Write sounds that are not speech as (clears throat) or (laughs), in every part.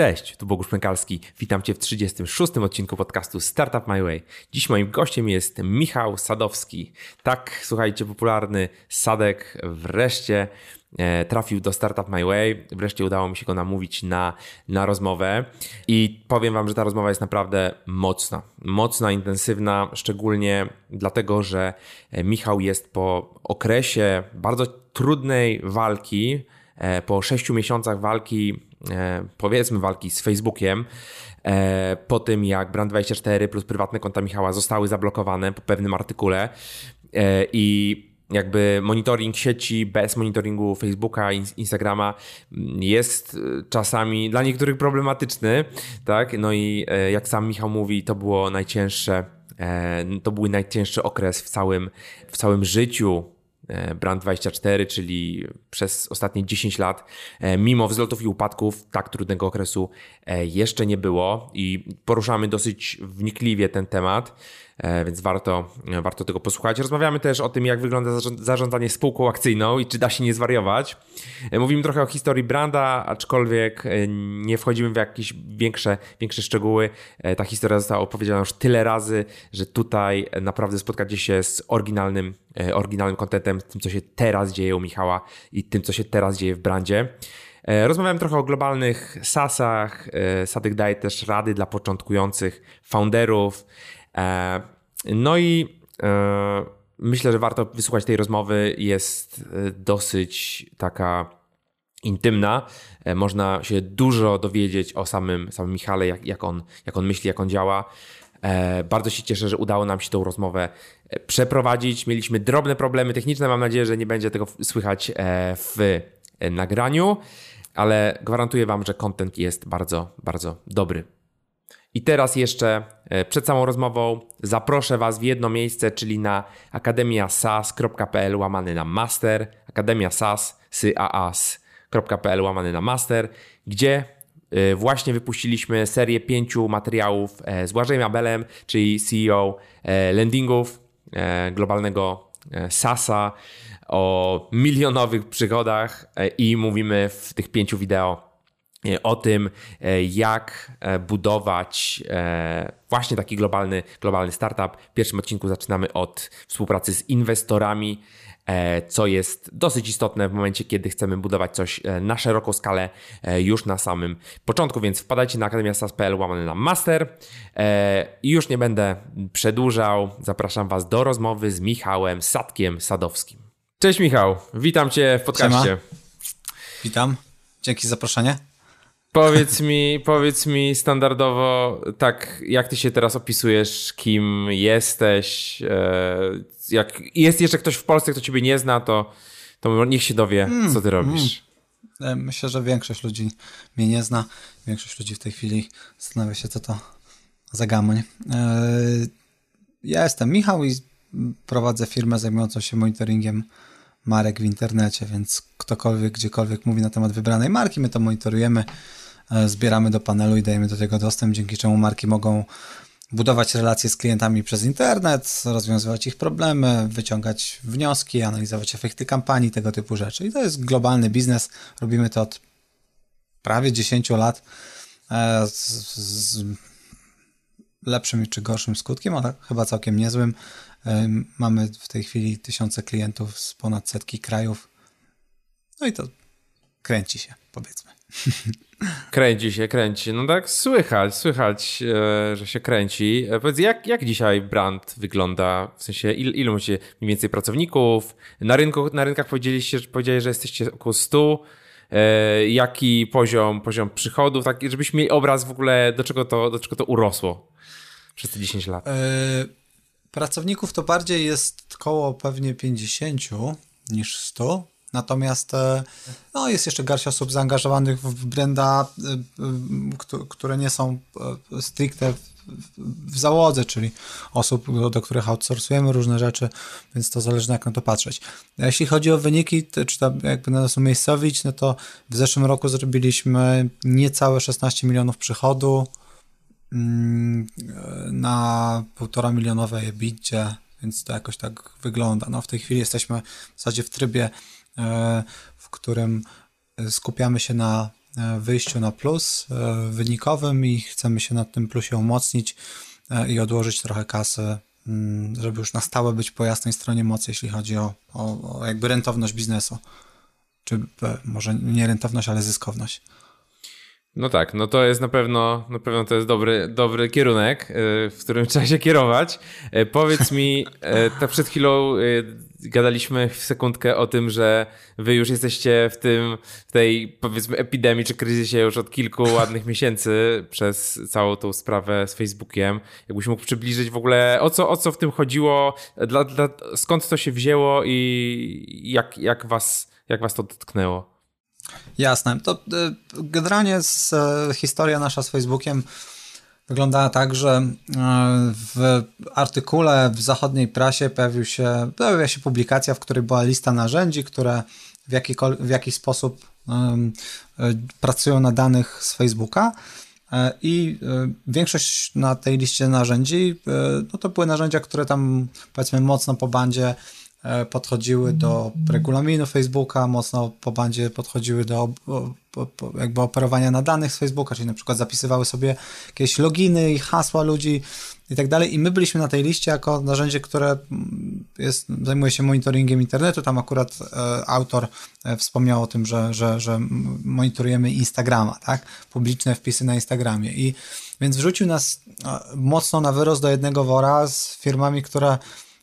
Cześć, tu Bogusz Pękalski. Witam Cię w 36. odcinku podcastu Startup My Way. Dziś moim gościem jest Michał Sadowski. Tak, słuchajcie, popularny Sadek wreszcie e, trafił do Startup My Way. Wreszcie udało mi się go namówić na, na rozmowę i powiem Wam, że ta rozmowa jest naprawdę mocna. Mocna, intensywna, szczególnie dlatego, że e, Michał jest po okresie bardzo trudnej walki, po sześciu miesiącach walki E, powiedzmy walki z Facebookiem, e, po tym jak Brand24 plus prywatne konta Michała zostały zablokowane po pewnym artykule e, i jakby monitoring sieci bez monitoringu Facebooka, Instagrama jest czasami dla niektórych problematyczny, tak? No i jak sam Michał mówi, to było najcięższe, to był najcięższy okres w całym, w całym życiu E, Brand24, czyli przez ostatnie 10 lat, e, mimo wzlotów i upadków, tak trudnego okresu e, jeszcze nie było i poruszamy dosyć wnikliwie ten temat. E, więc warto, warto tego posłuchać. Rozmawiamy też o tym, jak wygląda zarządzanie spółką akcyjną i czy da się nie zwariować. E, mówimy trochę o historii branda, aczkolwiek e, nie wchodzimy w jakieś większe, większe szczegóły. Ta historia została opowiedziana już tyle razy, że tutaj naprawdę spotkacie się z oryginalnym, oryginalnym kontentem, tym, co się teraz dzieje u Michała i tym, co się teraz dzieje w brandzie. Rozmawiałem trochę o globalnych SaaSach. Sadek daje też rady dla początkujących founderów. E, no i e, myślę, że warto wysłuchać tej rozmowy. Jest e, dosyć taka intymna. Można się dużo dowiedzieć o samym, samym Michale, jak, jak, on, jak on myśli, jak on działa. Bardzo się cieszę, że udało nam się tą rozmowę przeprowadzić. Mieliśmy drobne problemy techniczne. Mam nadzieję, że nie będzie tego słychać w nagraniu, ale gwarantuję Wam, że content jest bardzo, bardzo dobry. I teraz jeszcze e, przed samą rozmową zaproszę Was w jedno miejsce, czyli na akademiasas.pl łamany na master, akademiasas.pl łamany na master, gdzie e, właśnie wypuściliśmy serię pięciu materiałów e, z Błażejem Abelem, czyli CEO landingów globalnego SASa o milionowych przychodach i mówimy w tych pięciu wideo o tym, e, jak e, budować właśnie taki globalny, globalny startup. W pierwszym odcinku zaczynamy od współpracy z inwestorami, co jest dosyć istotne w momencie, kiedy chcemy budować coś na szeroką skalę już na samym początku, więc wpadajcie na akademiasas.pl łamany na master i już nie będę przedłużał. Zapraszam Was do rozmowy z Michałem Sadkiem Sadowskim. Cześć Michał, witam Cię w podcaście. Siema. Witam, dzięki za zaproszenie. Powiedz mi, powiedz mi standardowo, tak jak ty się teraz opisujesz, kim jesteś, e, jak jest jeszcze ktoś w Polsce, kto ciebie nie zna, to, to niech się dowie, mm, co ty robisz. Mm. E, myślę, że większość ludzi mnie nie zna. Większość ludzi w tej chwili zastanawia się, co to za gamoń. E, ja jestem Michał i prowadzę firmę zajmującą się monitoringiem marek w internecie, więc ktokolwiek, gdziekolwiek mówi na temat wybranej marki, my to monitorujemy zbieramy do panelu i dajemy do tego dostęp, dzięki czemu marki mogą budować relacje z klientami przez internet, rozwiązywać ich problemy, wyciągać wnioski, analizować efekty kampanii, tego typu rzeczy. I to jest globalny biznes. Robimy to od prawie 10 lat e, z, z lepszym czy gorszym skutkiem, ale chyba całkiem niezłym. E, mamy w tej chwili tysiące klientów z ponad setki krajów. No i to kręci się, powiedzmy. (laughs) Kręci się, kręci. No tak, słychać, słychać, e, że się kręci. E, powiedz, jak, jak dzisiaj brand wygląda? W sensie, il, ilu macie mniej więcej pracowników? Na, rynku, na rynkach powiedzieliście, powiedzieli, że jesteście około 100. E, jaki poziom, poziom przychodów? Tak, żebyśmy mieli obraz w ogóle, do czego to, do czego to urosło przez te 10 lat. Pracowników to bardziej jest koło pewnie 50 niż 100. Natomiast e, no, jest jeszcze garść osób zaangażowanych w brenda, e, e, które nie są stricte w załodze, czyli osób, do których outsourcujemy różne rzeczy, więc to zależy jak na to patrzeć. Jeśli chodzi o wyniki, czy tam jakby na nas umiejscowić, no to w zeszłym roku zrobiliśmy niecałe 16 milionów przychodu mm, na półtora milionowej EBITDA, więc to jakoś tak wygląda. No w tej chwili jesteśmy w zasadzie w trybie w którym skupiamy się na wyjściu na plus wynikowym i chcemy się na tym plusie umocnić i odłożyć trochę kasy, mm, żeby już na stałe być po jasnej stronie mocy, jeśli chodzi o, o, o jakby rentowność biznesu. Czy może nie rentowność, ale zyskowność. No tak, no to jest na pewno, na pewno to jest dobry, dobry kierunek, w którym trzeba się kierować. Powiedz mi, tak przed chwilą gadaliśmy w sekundkę o tym, że wy już jesteście w tym, w tej powiedzmy epidemii czy kryzysie już od kilku (laughs) ładnych miesięcy przez całą tą sprawę z Facebookiem. Jakbyś mógł przybliżyć w ogóle, o co, o co w tym chodziło, dla, dla, skąd to się wzięło i jak, jak, was, jak was to dotknęło? Jasne. To y, generalnie z, e, historia nasza z Facebookiem wyglądała tak, że e, w artykule w zachodniej prasie pojawił się, pojawiła się publikacja, w której była lista narzędzi, które w, w jakiś sposób um, pracują na danych z Facebooka. I większość na tej liście narzędzi, no to były narzędzia, które tam powiedzmy mocno po bandzie E, podchodziły do regulaminu Facebooka, mocno po bandzie podchodziły do jakby operowania na danych z Facebooka, czyli na przykład zapisywały sobie jakieś loginy i hasła ludzi i tak dalej. I my byliśmy na tej liście jako narzędzie, które jest, zajmuje się monitoringiem internetu. Tam akurat e, autor e, wspomniał o tym, że, że, że monitorujemy Instagrama, tak? Publiczne wpisy na Instagramie. I więc wrzucił nas e, mocno na wyrost do jednego wora z firmami, które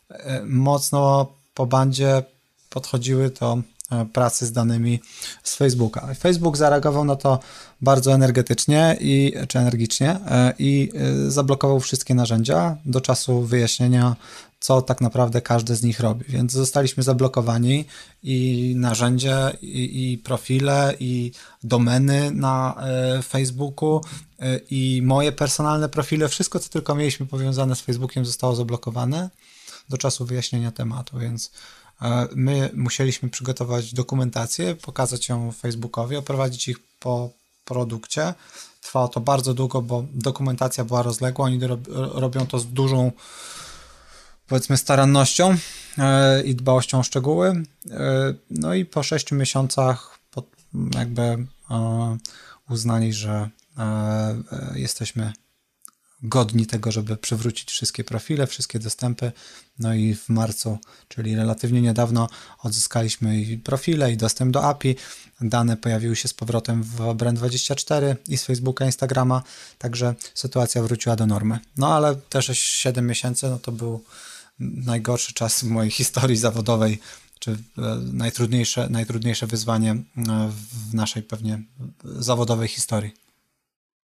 e, mocno bandzie podchodziły do e, pracy z danymi z Facebooka. Facebook zareagował na to bardzo energetycznie i, czy energicznie e, i e, zablokował wszystkie narzędzia do czasu wyjaśnienia, co tak naprawdę każdy z nich robi. Więc zostaliśmy zablokowani i narzędzia, i, i profile, i domeny na Facebooku, i moje personalne profile, wszystko co tylko mieliśmy powiązane z Facebookiem zostało zablokowane do czasu wyjaśnienia tematu, więc e, my musieliśmy przygotować dokumentację, pokazać ją Facebookowi, oprowadzić ich po produkcie. Trwało to bardzo długo, bo dokumentacja była rozległa, oni robią to z dużą powiedzmy starannością e, i dbałością o szczegóły. E, no i po sześciu miesiącach jakby uznali, że jesteśmy godni tego, żeby przywrócić wszystkie profile, wszystkie dostępy. No i w marcu, czyli relatywnie niedawno, odzyskaliśmy i profile, i dostęp do API. Dane pojawiły się z powrotem w Brand24 i z Facebooka, Instagrama, także sytuacja wróciła do normy. No ale też 7 miesięcy, no to był najgorszy czas w mojej historii zawodowej, czy e, najtrudniejsze, najtrudniejsze wyzwanie e, w naszej pewnie zawodowej historii.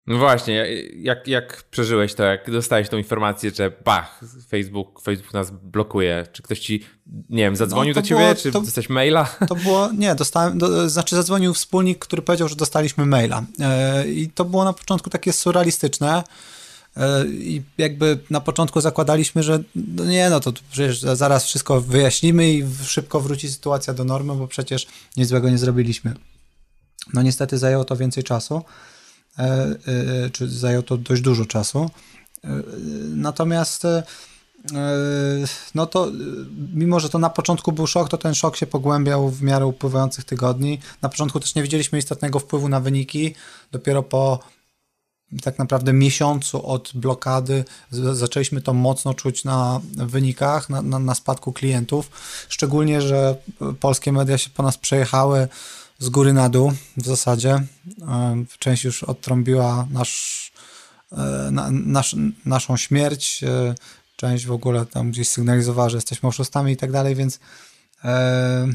No właśnie, jak, jak przeżyłeś to, jak dostałeś tą informację, że bach, Facebook, Facebook nas blokuje? Czy ktoś ci, nie wiem, zadzwonił no, do ciebie, było, czy to, dostałeś maila? To było, nie, dostałem, do, znaczy zadzwonił wspólnik, który powiedział, że dostaliśmy maila. Yy, I to było na początku takie surrealistyczne. Yy, I jakby na początku zakładaliśmy, że no nie, no to przecież zaraz wszystko wyjaśnimy i szybko wróci sytuacja do normy, bo przecież nic złego nie zrobiliśmy. No niestety zajęło to więcej czasu. E, e, czy zajęło to dość dużo czasu. E, natomiast no to mimo, że to na początku był szok, to ten szok się pogłębiał w miarę upływających tygodni. Na początku też nie widzieliśmy istotnego wpływu na wyniki. Dopiero po tak naprawdę miesiącu od blokady zaczęliśmy to mocno czuć na wynikach, na, na, na spadku klientów. Szczególnie, że polskie media się po nas przejechały z góry na dół w zasadzie. Część już odtrąbiła nasz, e, na, nasz, naszą śmierć, e, część w ogóle tam gdzieś sygnalizowała, że jesteśmy oszustami i tak dalej, więc e,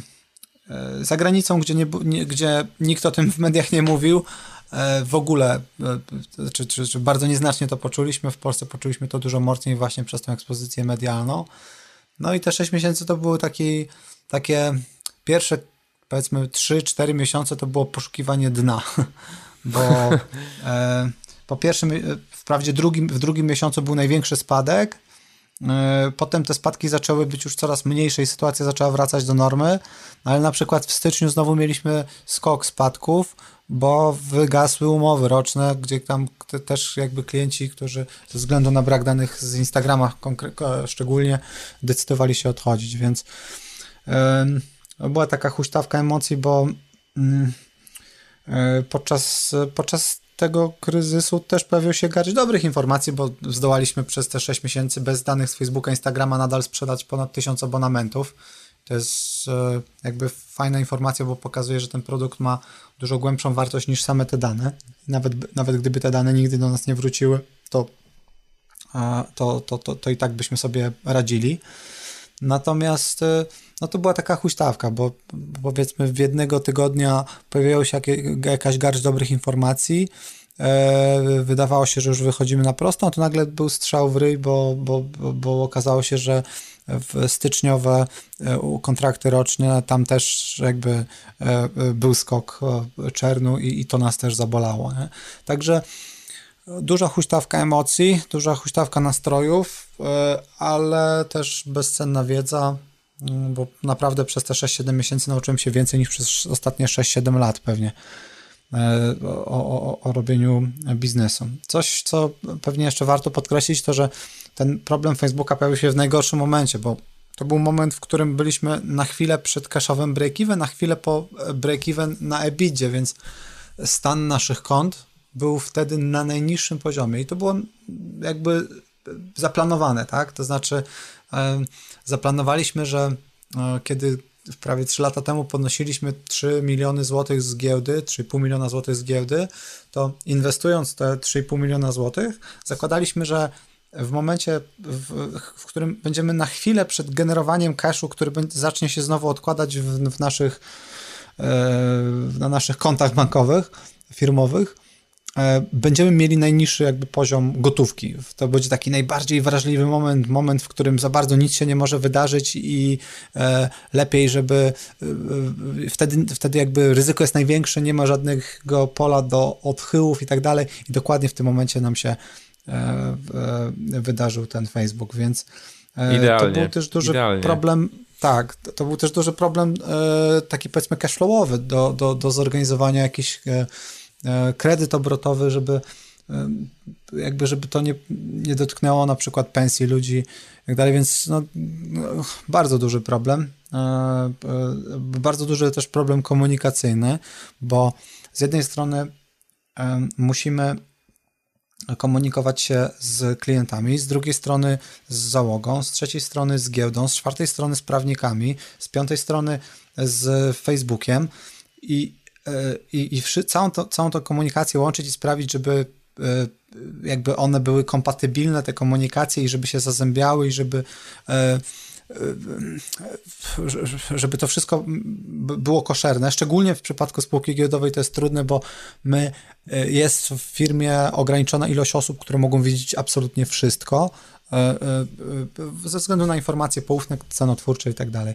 za granicą, gdzie, nie, gdzie nikt o tym w mediach nie mówił, w ogóle, czy, czy, czy, bardzo nieznacznie to poczuliśmy, w Polsce poczuliśmy to dużo mocniej właśnie przez tę ekspozycję medialną. No i te 6 miesięcy to były taki, takie pierwsze powiedzmy 3-4 miesiące to było poszukiwanie dna, (laughs) bo e, po pierwszym, wprawdzie drugim, w drugim miesiącu był największy spadek, e, Potem te spadki zaczęły być już coraz mniejsze i sytuacja zaczęła wracać do normy, ale na przykład w styczniu znowu mieliśmy skok spadków, bo wygasły umowy roczne, gdzie tam też jakby klienci, którzy ze względu na brak danych z Instagrama szczególnie decydowali się odchodzić, więc była taka huśtawka emocji, bo mm, Podczas, podczas tego kryzysu też pojawił się garść dobrych informacji, bo zdołaliśmy przez te 6 miesięcy bez danych z Facebooka, Instagrama nadal sprzedać ponad 1000 abonamentów. To jest e, jakby fajna informacja, bo pokazuje, że ten produkt ma dużo głębszą wartość niż same te dane. Nawet, nawet gdyby te dane nigdy do nas nie wróciły, to, to, to, to, to i tak byśmy sobie radzili. Natomiast e, no to była taka huśtawka, bo powiedzmy w jednego tygodnia pojawiła się jakaś garść dobrych informacji, e, wydawało się, że już wychodzimy na prostą, to nagle był strzał w ryj, bo, bo, bo okazało się, że w styczniowe e, kontrakty roczne, tam też jakby był skok czernu i, i to nas też zabolało. Nie? Także duża huśtawka emocji, duża huśtawka nastrojów, ale też bezcenna wiedza, Mm, bo naprawdę przez te 6-7 miesięcy nauczyłem się więcej niż przez ostatnie 6-7 lat pewnie e, o, o, o, robieniu biznesu. Coś, co pewnie jeszcze warto podkreślić, to że ten problem Facebooka pojawił się w najgorszym momencie, bo to był moment, w którym byliśmy na chwilę przed cashowym break-even, na chwilę po break-even na EBITdzie, więc stan naszych kont był wtedy na najniższym poziomie i to było jakby zaplanowane, tak? To znaczy Zaplanowaliśmy, że e, kiedy prawie 3 lata temu podnosiliśmy 3 miliony złotych z giełdy, 3,5 miliona złotych z giełdy, to inwestując te 3,5 miliona złotych, zakładaliśmy, że w momencie, w, w, którym będziemy na chwilę przed generowaniem cashu, który zacznie się znowu odkładać w, w naszych, e, na naszych kontach bankowych, firmowych, E, będziemy mieli najniższy jakby poziom gotówki. To będzie taki najbardziej wrażliwy moment, moment, w którym za bardzo nic się nie może wydarzyć i e, lepiej, żeby e, wtedy, wtedy jakby ryzyko jest największe, nie ma żadnego pola do odchyłów i tak dalej i dokładnie w tym momencie nam się wydarzył ten Facebook, więc idealnie, to był też duży idealnie. problem tak, to był też duży problem taki powiedzmy cashflowowy do, do, do zorganizowania jakichś E, kredyt obrotowy, żeby e, jakby, żeby to nie, nie dotknęło na przykład pensji ludzi i tak dalej, więc no, no, bardzo duży problem. E, bardzo duży też problem komunikacyjny, bo z jednej strony musimy komunikować się z klientami, z drugiej strony z załogą, z trzeciej strony z giełdą, z czwartej strony z prawnikami, z piątej strony z Facebookiem i E, i, i całą, to, całą tą komunikację łączyć i sprawić, żeby e, jakby one były kompatybilne, te komunikacje i żeby się zazębiały i żeby e, żeby to wszystko było koszerne. Szczególnie w przypadku spółki giełdowej to jest trudne, bo my jest w firmie ograniczona ilość osób, które mogą wiedzieć absolutnie wszystko ze względu na informacje poufne, cenotwórcze i tak dalej.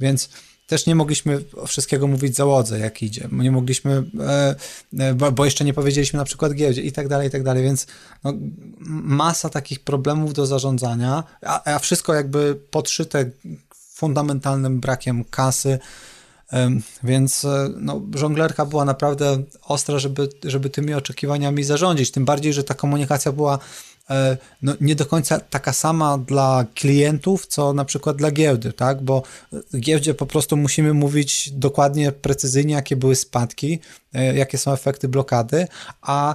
Więc też nie mogliśmy wszystkiego mówić załodze, jak idzie. Nie mogliśmy, e, e, bo, jeszcze nie powiedzieliśmy na przykład giełdzie i tak dalej, i tak dalej, więc no, masa takich problemów do zarządzania, a, a wszystko jakby podszyte fundamentalnym brakiem kasy, więc e, no, żonglerka była naprawdę ostra, żeby, żeby tymi oczekiwaniami zarządzić. Tym bardziej, że ta komunikacja była no, nie do końca taka sama dla klientów, co na przykład dla giełdy, tak? Bo giełdzie po prostu musimy mówić dokładnie, precyzyjnie, jakie były spadki, e, jakie są efekty blokady, a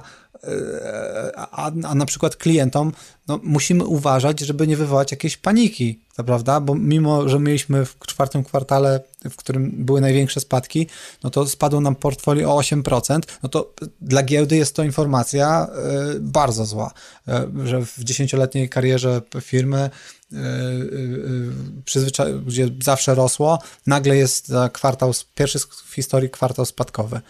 a, a na przykład klientom no, musimy uważać, żeby nie wywołać jakiejś paniki, prawda? Bo mimo, że mieliśmy w czwartym kwartale, w którym były największe spadki, no to spadło nam portfolio o 8%, no to dla giełdy jest to informacja y, bardzo zła, y, że w dziesięcioletniej karierze firmy gdzie zawsze rosło, nagle jest kwartał, pierwszy w historii kwartał spadkowy.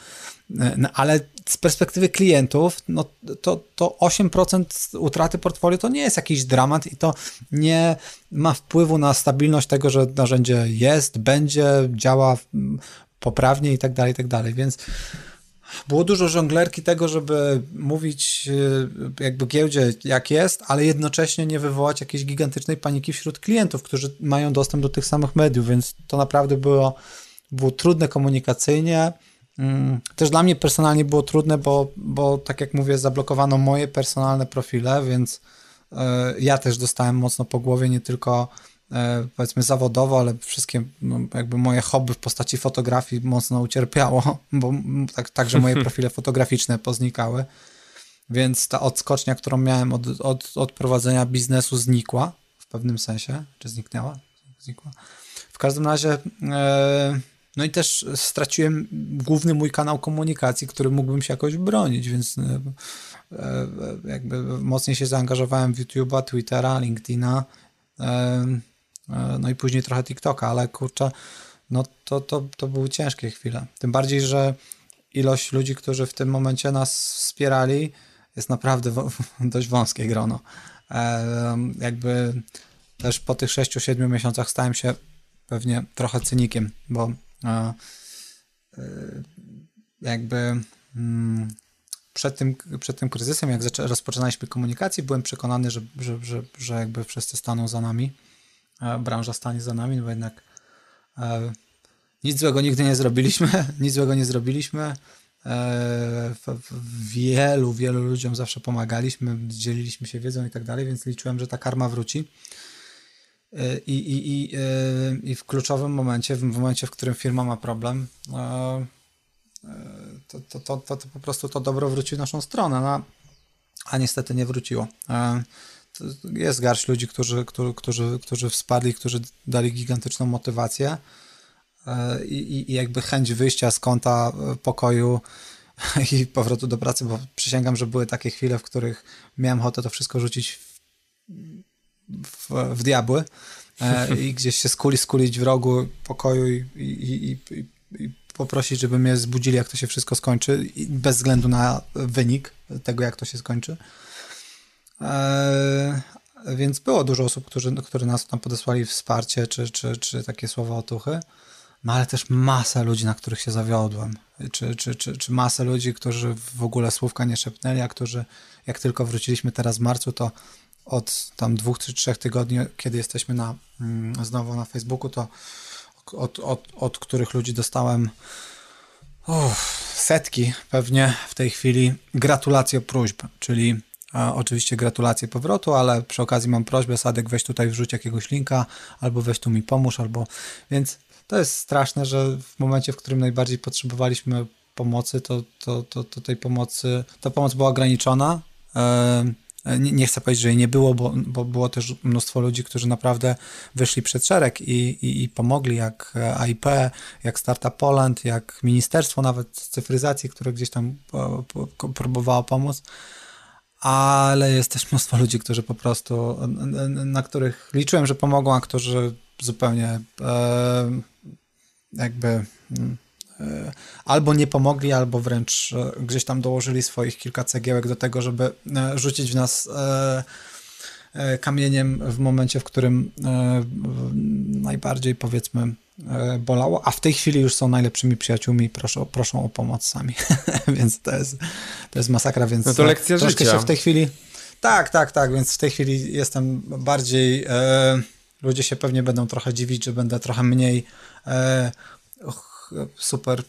No, ale z perspektywy klientów, no to, to 8% utraty portfolio to nie jest jakiś dramat i to nie ma wpływu na stabilność tego, że narzędzie jest, będzie, działa poprawnie i tak dalej, i tak dalej. Więc było dużo żonglerki tego, żeby mówić y, jakby giełdzie jak jest, ale jednocześnie nie wywołać jakiejś gigantycznej paniki wśród klientów, którzy mają dostęp do tych samych mediów, więc to naprawdę było, było trudne komunikacyjnie. Mm, też dla mnie personalnie było trudne, bo, bo tak jak mówię, zablokowano moje personalne profile, więc e, ja też dostałem mocno po głowie, nie tylko e, powiedzmy zawodowo, ale wszystkie no, jakby moje hobby w postaci fotografii mocno ucierpiało, bo tak, także moje (laughs) profile fotograficzne poznikały. Więc ta odskocznia, którą miałem od, od, od prowadzenia biznesu znikła w pewnym sensie, czy zniknęła? Znikła. W każdym razie e, no i też straciłem główny mój kanał komunikacji, który mógłbym się jakoś bronić, więc e, e, jakby mocniej się zaangażowałem w YouTube'a, Twittera, LinkedIna, e, no i później trochę TikToka, ale kurczę, no to, to, to były ciężkie chwile. Tym bardziej, że ilość ludzi, którzy w tym momencie nas wspierali, jest naprawdę (laughs) dość wąskie grono. Jakby też po tych 6-7 miesiącach stałem się pewnie trochę cynikiem, bo E, jakby mm, przed tym, przed tym kryzysem, jak rozpoczynaliśmy komunikację, byłem przekonany, że, że, że, że jakby wszyscy staną za nami, e, branża stanie za nami, no bo jednak e, nic złego nigdy nie zrobiliśmy, (laughs) nic złego nie zrobiliśmy. Wielu, wielu ludziom zawsze pomagaliśmy, dzieliliśmy się wiedzą i tak dalej, więc liczyłem, że ta karma wróci. I, i, i, i w kluczowym momencie, w momencie, w którym firma ma problem, to, to, to, to, to po prostu to dobro wróci w naszą stronę, no, a niestety nie wróciło. Jest garść ludzi, którzy, którzy, którzy, którzy wsparli, którzy dali gigantyczną motywację i, i jakby chęć wyjścia z kąta pokoju (laughs) i powrotu do pracy, bo przysięgam, że były takie chwile, w których miałem ochotę to wszystko rzucić w w, diabły e, i gdzieś się skuli, skulić w rogu pokoju i, i, i, i, poprosić, żeby mnie zbudzili, jak to się wszystko skończy, bez względu na wynik tego, jak to się skończy. E, więc było dużo osób, którzy, które nas tam podesłali wsparcie, czy, czy, czy takie słowa otuchy. No ale też masa ludzi, na których się zawiodłem. Czy, czy, czy, czy masę ludzi, którzy w ogóle słówka nie szepnęli, a którzy jak tylko wróciliśmy teraz w marcu, to od tam dwóch czy trzech tygodni, kiedy jesteśmy na, mm, znowu na Facebooku, to od, od, od których ludzi dostałem uff, setki pewnie w tej chwili. Gratulacje próśb, czyli a, oczywiście gratulacje powrotu, ale przy okazji mam prośbę, Sadek weź tutaj wrzuć jakiegoś linka, albo weź tu mi pomóż, albo, więc to jest straszne, że w momencie, w którym najbardziej potrzebowaliśmy pomocy, to, to, to, to tej pomocy, ta pomoc była ograniczona, E, nie, nie, chcę powiedzieć, że jej nie było, bo, bo było też mnóstwo ludzi, którzy naprawdę wyszli przed szereg i, i, i pomogli, jak AIP, jak Startup Poland, jak Ministerstwo nawet Cyfryzacji, które gdzieś tam próbowało pomóc. Ale jest też mnóstwo ludzi, którzy po prostu, na których liczyłem, że pomogą, a którzy zupełnie e, jakby mm, E, albo nie pomogli, albo wręcz e, gdzieś tam dołożyli swoich kilka cegiełek do tego, żeby e, rzucić w nas kamieniem w momencie, w którym najbardziej powiedzmy bolało, a w tej chwili już są najlepszymi przyjaciółmi i proszą, proszą o pomoc sami, (laughs) więc to jest, to jest masakra, więc no to lekcja troszkę życia. się w tej chwili tak, tak, tak, więc w tej chwili jestem bardziej e, ludzie się pewnie będą trochę dziwić, że będę trochę mniej e, super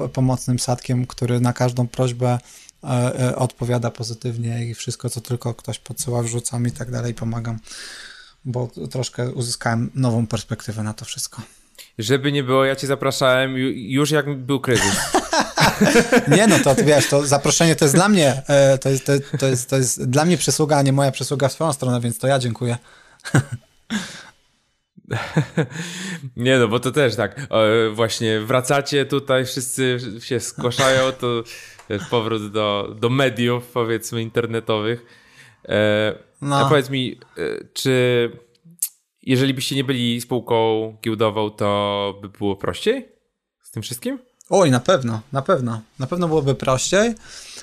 e, pomocnym sadkiem, który na każdą prośbę e, e, odpowiada pozytywnie i wszystko, co tylko ktoś podsyła, wrzucam i tak dalej, pomagam, bo troszkę uzyskałem nową perspektywę na to wszystko. Żeby nie było, ja cię zapraszałem już jak był kryzys. (laughs) nie, no to wiesz, to zaproszenie to jest dla mnie, to jest, to, to, jest, to jest dla mnie przysługa, a nie moja przysługa w swoją stronę, więc to ja dziękuję. (laughs) (laughs) Nie no, bo to też tak, właśnie wracacie tutaj, wszyscy się zgłaszają, to powrót do, do mediów, powiedzmy, internetowych. E, no. A powiedz mi, e, czy jeżeli byście nie byli spółką giełdową, to by było prościej z tym wszystkim? Oj, na pewno, na pewno. Na pewno byłoby prościej,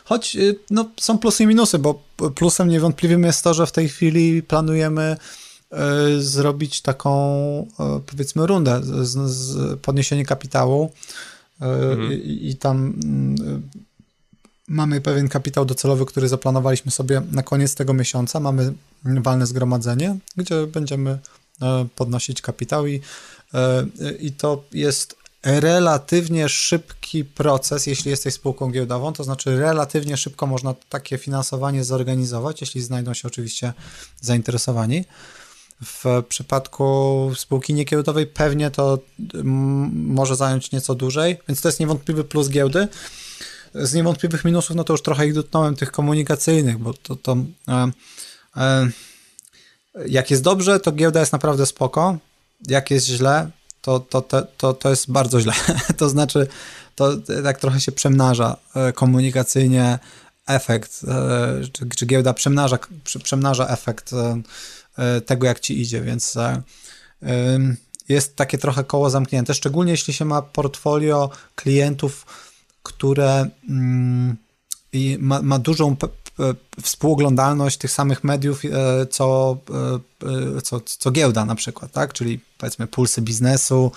choć y, no, są plusy i minusy, bo plusem niewątpliwym jest to, że w tej chwili planujemy zrobić taką, e, powiedzmy, rundę, z, z podniesienie kapitału e, mhm. i, i tam mamy pewien kapitał docelowy, który zaplanowaliśmy sobie na koniec tego miesiąca. Mamy walne zgromadzenie, gdzie będziemy podnosić kapitał i, i to jest relatywnie szybki proces, jeśli jesteś spółką giełdową, to znaczy relatywnie szybko można takie finansowanie zorganizować, jeśli znajdą się oczywiście zainteresowani. W przypadku spółki niekiełdowej pewnie to może zająć nieco dłużej, więc to jest niewątpliwy plus giełdy. Z niewątpliwych minusów, no to już trochę ich dotknąłem, tych komunikacyjnych, bo to, to e, e, jak jest dobrze, to giełda jest naprawdę spoko. Jak jest źle, to, to, to, to, to jest bardzo źle. (laughs) to znaczy, to tak trochę się przemnaża e, komunikacyjnie efekt, e, czy, czy giełda przemnaża, przemnaża efekt e, tego, jak ci idzie, więc jest takie trochę koło zamknięte, szczególnie jeśli się ma portfolio klientów, które mm, ma, ma dużą współoglądalność tych samych mediów, co, co, co giełda na przykład, tak? Czyli powiedzmy pulsy biznesu,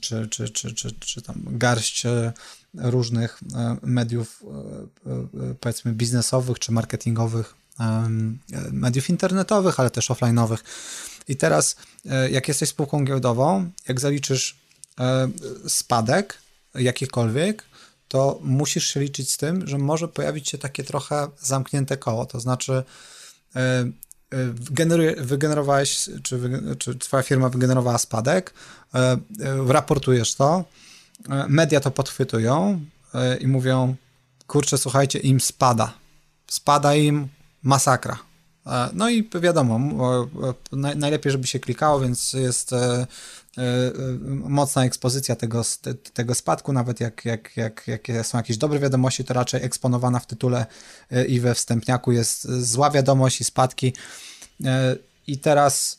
czy, czy, czy, czy, czy tam garść e, różnych e, mediów, e, powiedzmy, biznesowych czy marketingowych, mediów internetowych, ale też offline'owych. I teraz, jak jesteś spółką giełdową, jak zaliczysz spadek jakikolwiek, to musisz się liczyć z tym, że może pojawić się takie trochę zamknięte koło. To znaczy, wygenerowałeś, czy, czy twoja firma wygenerowała spadek, e, e, raportujesz to, e, media to podchwytują i mówią, kurczę, słuchajcie, im spada. Spada im masakra. No i wiadomo, najlepiej, żeby się klikało, więc jest mocna ekspozycja tego, tego spadku, nawet jak, jak, jak, jak są jakieś dobre wiadomości, to raczej eksponowana w tytule i we wstępniaku jest zła wiadomość i spadki. I teraz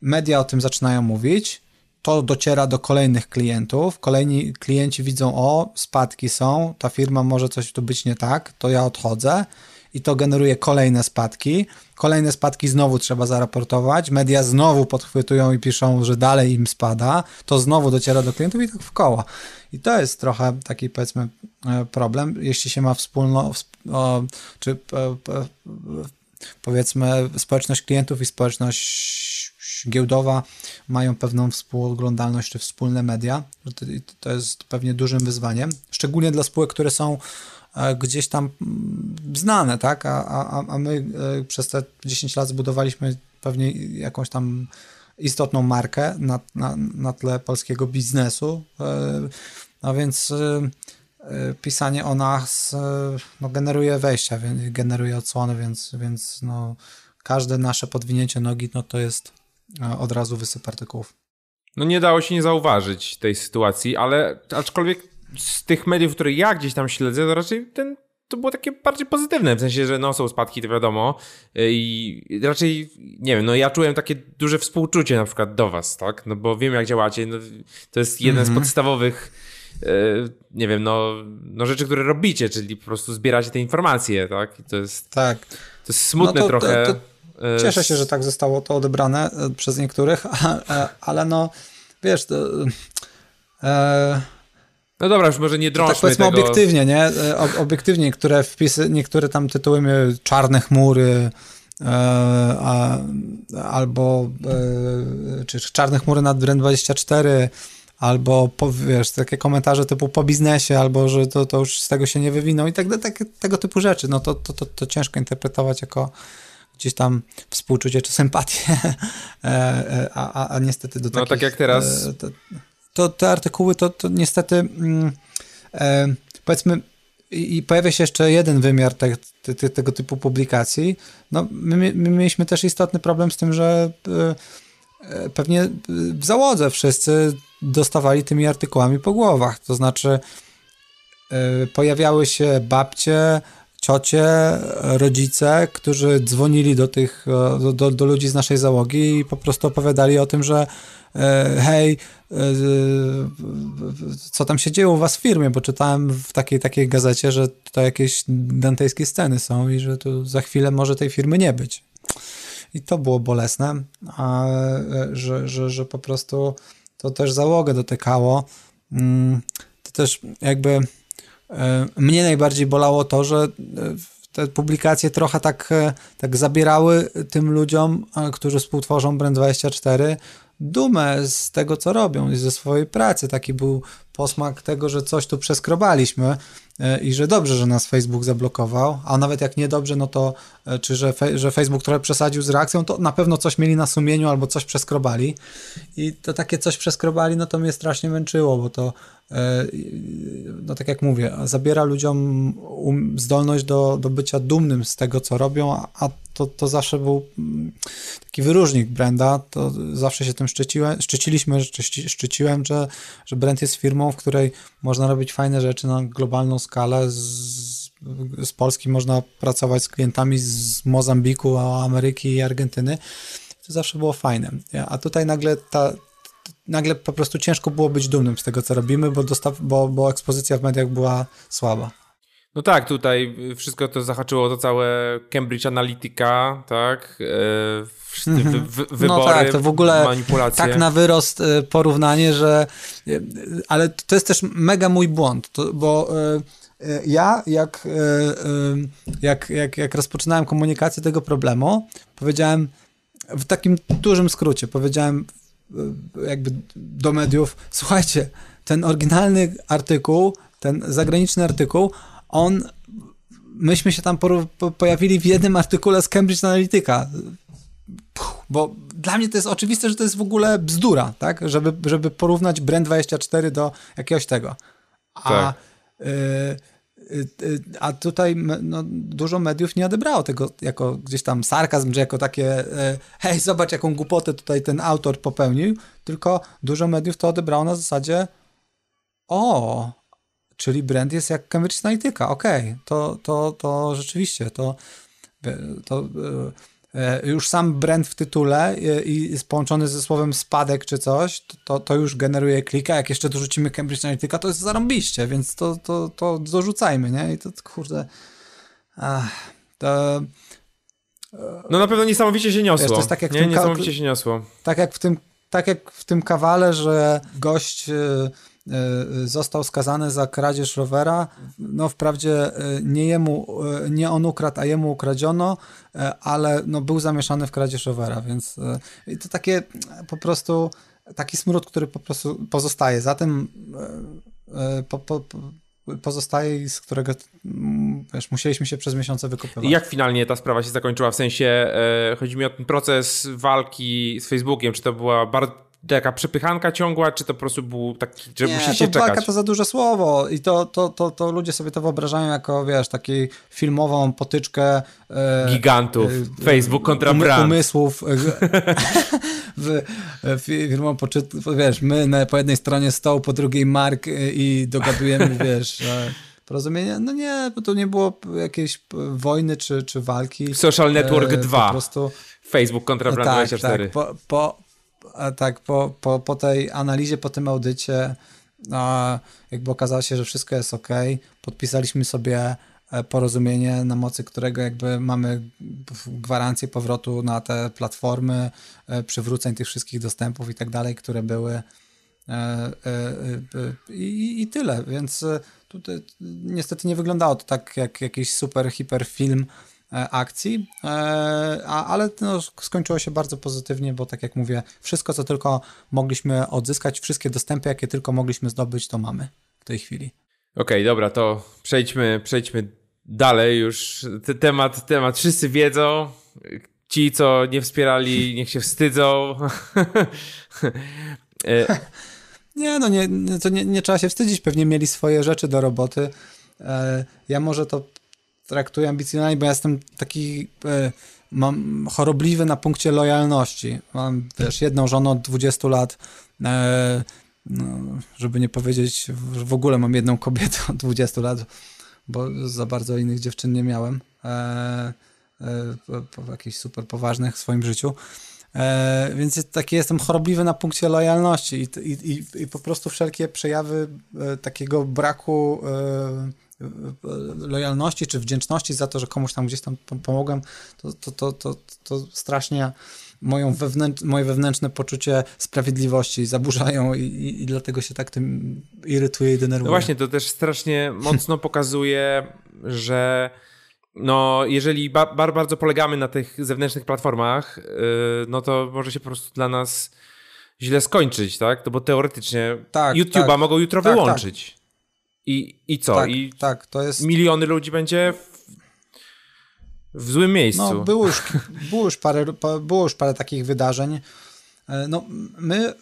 media o tym zaczynają mówić, to dociera do kolejnych klientów. Kolejni klienci widzą, o, spadki są, ta firma może coś tu być nie tak, to ja odchodzę i to generuje kolejne spadki. Kolejne spadki znowu trzeba zaraportować. Media znowu podchwytują i piszą, że dalej im spada. To znowu dociera do klientów i tak w koło. I to jest trochę taki, powiedzmy, e, problem. Jeśli się ma wspólno, czy e, powiedzmy, społeczność klientów i społeczność giełdowa mają pewną współoglądalność czy wspólne media. To jest pewnie dużym wyzwaniem, szczególnie dla spółek, które są e, gdzieś tam mm, znane, tak? A, a, a my e, przez te 10 lat zbudowaliśmy pewnie jakąś tam istotną markę na, na, na tle polskiego biznesu. E, no więc pisanie o nas no, generuje wejścia, generuje odsłony, więc, więc no, każde nasze podwinięcie nogi no, to jest od razu wysyp artykułów. No nie dało się nie zauważyć tej sytuacji, ale aczkolwiek z tych mediów, które ja gdzieś tam śledzę, to raczej ten, to było takie bardziej pozytywne, w sensie, że no są spadki, to wiadomo i raczej, nie wiem, no ja czułem takie duże współczucie na przykład do was, tak, no bo wiem jak działacie, no, to jest jeden mm -hmm. z mhm. podstawowych e, nie wiem, no, no rzeczy, które robicie, czyli po prostu zbieracie te informacje, tak, I to jest... Tak. To jest smutne no to, trochę. To, to E, Cieszę się, że tak zostało to odebrane przez niektórych, (laughs) e, ale no, wiesz, to, e, no dobra, już może nie drążmy tak powiedzmy tego. obiektywnie, nie? Obiektywnie niektóre wpisy, niektóre tam tytuły miały czarne chmury, e, a, albo e, czy czarne chmury nad Brand 24, albo po, wiesz, takie komentarze typu po biznesie, albo że to, to już z tego się nie wywinął i tak, tak tego typu rzeczy. No to, to, to, to ciężko interpretować jako gdzieś tam współczucie czy sympatię, (laughs) e, e, a, a, a niestety do takich... No tak jak teraz. E, to, to te artykuły to, to niestety mm, e, powiedzmy i, pojawia się jeszcze jeden wymiar te, te, te, tego typu publikacji. No, my, my, mieliśmy też istotny problem z tym, że e, pewnie w załodze wszyscy dostawali tymi artykułami po głowach. To znaczy e, pojawiały się babcie, ciocie, rodzice, którzy dzwonili do tych, do, do, ludzi z naszej załogi i po prostu opowiadali o tym, że e, hej, e, co tam się dzieje u was w firmie, bo czytałem w takiej takiej gazecie, że to jakieś dantejskie sceny są i że tu za chwilę może tej firmy nie być. I to było bolesne, a, e, że, że, że po prostu to też załogę dotykało. Mm, to też jakby mnie najbardziej bolało to, że e, te publikacje trochę tak, e, tak zabierały tym ludziom, którzy współtworzą Brand24, dumę z tego, co robią i ze swojej pracy. Taki był posmak tego, że coś tu przeskrobaliśmy e, i że dobrze, że nas Facebook zablokował, a nawet jak niedobrze, no to e, czy że, fe, że Facebook trochę przesadził z reakcją, to na pewno coś mieli na sumieniu albo coś przeskrobali i to takie coś przeskrobali, no to mnie strasznie męczyło, bo to e, no tak jak mówię, zabiera ludziom um, zdolność do, do bycia dumnym z tego, co robią, a to, to zawsze był mm, taki wyróżnik Brenda, to zawsze się tym szczyciłem, szczyciliśmy, szczyciłem, że, że Brand jest firmą, w której można robić fajne rzeczy na globalną skalę, z, z Polski można pracować z klientami z Mozambiku, Ameryki i Argentyny, to zawsze było fajne, a tutaj nagle ta, nagle po prostu ciężko było być dumnym z tego, co robimy, bo, dostaw, bo, bo ekspozycja w mediach była słaba. No tak, tutaj wszystko to zahaczyło to całe Cambridge Analytica, tak? E, wy, wy, wybory, (laughs) no tak, to w ogóle manipulacje. tak na wyrost e, porównanie, że e, ale to jest też mega mój błąd, to, bo ja jak, jak, jak, jak rozpoczynałem komunikację tego problemu, powiedziałem w takim dużym skrócie, powiedziałem jakby do mediów, słuchajcie, ten oryginalny artykuł, ten zagraniczny artykuł, on, myśmy się tam pojawili w jednym artykule z Cambridge Analytica, bo dla mnie to jest oczywiste, że to jest w ogóle bzdura, tak, żeby, żeby porównać Brand24 do jakiegoś tego. A, tak. y, a tutaj no, dużo mediów nie odebrało tego jako gdzieś tam sarkazm, że jako takie y, hej, zobacz jaką głupotę tutaj ten autor popełnił, tylko dużo mediów to odebrało na zasadzie o, Czyli brand jest jak Cambridge Analytica, okej, okay. to, to, to rzeczywiście, to, to już sam brand w tytule i jest połączony ze słowem spadek czy coś, to, to już generuje klika, jak jeszcze dorzucimy Cambridge Analytica, to jest zarąbiście, więc to, to, to dorzucajmy, nie? I to kurde... Ach, to... No na pewno niesamowicie się niosło. Wiesz, to jest tak jak nie, niesamowicie się niosło. Tak jak w tym, tak jak w tym kawale, że gość E, został skazany za kradzież rowera. No wprawdzie e, nie jemu, e, nie on ukradł, a jemu ukradziono, ale no był zamieszany w kradzież rowera, więc to takie po prostu taki smród, który po prostu pozostaje. Zatem po, po, pozostaje i z którego wiesz, musieliśmy się przez miesiące wykopywać. I jak finalnie ta sprawa się zakończyła? W sensie chodzi mi o ten proces walki z Facebookiem. Czy to była bardzo taka przepychanka ciągła, czy to po prostu był taki, że musieliście czekać? Nie, walka to za duże słowo i to, to, to, to ludzie sobie to wyobrażają jako, wiesz, taką filmową potyczkę e, gigantów, e, Facebook kontra um, brand. Umysłów. (laughs) E, w, e, firmą, wiesz, my na, po jednej stronie stołu, po drugiej Mark e, i dogadujemy, (laughs) wiesz... porozumienie? No nie, bo to nie było jakiejś wojny czy, czy walki. Social Network 2. Po prostu... Facebook kontra Brand24. Tak, tak. Po, po, tak, po, po, po tej analizie, po tym audycie, jakby okazało się, że wszystko jest ok, podpisaliśmy sobie e, porozumienie, na mocy którego jakby mamy gwarancję powrotu na te platformy, e, przywróceń tych wszystkich dostępów i tak dalej, które były e, i, i tyle, więc tutaj niestety nie wyglądało to tak jak jakiś super, hiper film, akcji, e, ale no, skończyło się bardzo pozytywnie, bo tak jak mówię, wszystko co tylko mogliśmy odzyskać, wszystkie dostępy jakie tylko mogliśmy zdobyć, to mamy w tej chwili. Okej, okay, dobra, to przejdźmy, przejdźmy dalej już. temat, temat wszyscy wiedzą. Ci, co nie wspierali, niech się wstydzą. (laughs) E, nie, no nie, to nie, nie trzeba się wstydzić, pewnie mieli swoje rzeczy do roboty. Ja może to traktuję ambicjonalnie, bo ja jestem taki e, mam chorobliwy na punkcie lojalności. Mam, wiesz, jedną żonę od 20 lat, e, no, żeby nie powiedzieć, że w ogóle mam jedną kobietę od 20 lat, bo za bardzo innych dziewczyn nie miałem, e, e, jakichś super poważnych w swoim życiu. E, więc taki jestem chorobliwy na punkcie lojalności i, i, i, po prostu wszelkie przejawy e, takiego braku e, lojalności czy wdzięczności za to, że komuś tam gdzieś tam pomogłem, to, to, to, to, to strasznie moją wewnętrz, moje wewnętrzne poczucie sprawiedliwości zaburzają i, i, i, dlatego się tak tym irytuje i denerwuje. No właśnie, to też strasznie (laughs) mocno pokazuje, że no, jeżeli ba bardzo polegamy na tych zewnętrznych platformach, yy, no to może się po prostu dla nas źle skończyć, tak? To bo teoretycznie tak, YouTube'a tak, mogą jutro tak, tak. I, i co? Tak, I tak, to jest... miliony ludzi będzie w, w złym miejscu. No, było już, było, już parę, było już parę takich wydarzeń. E, no, my e,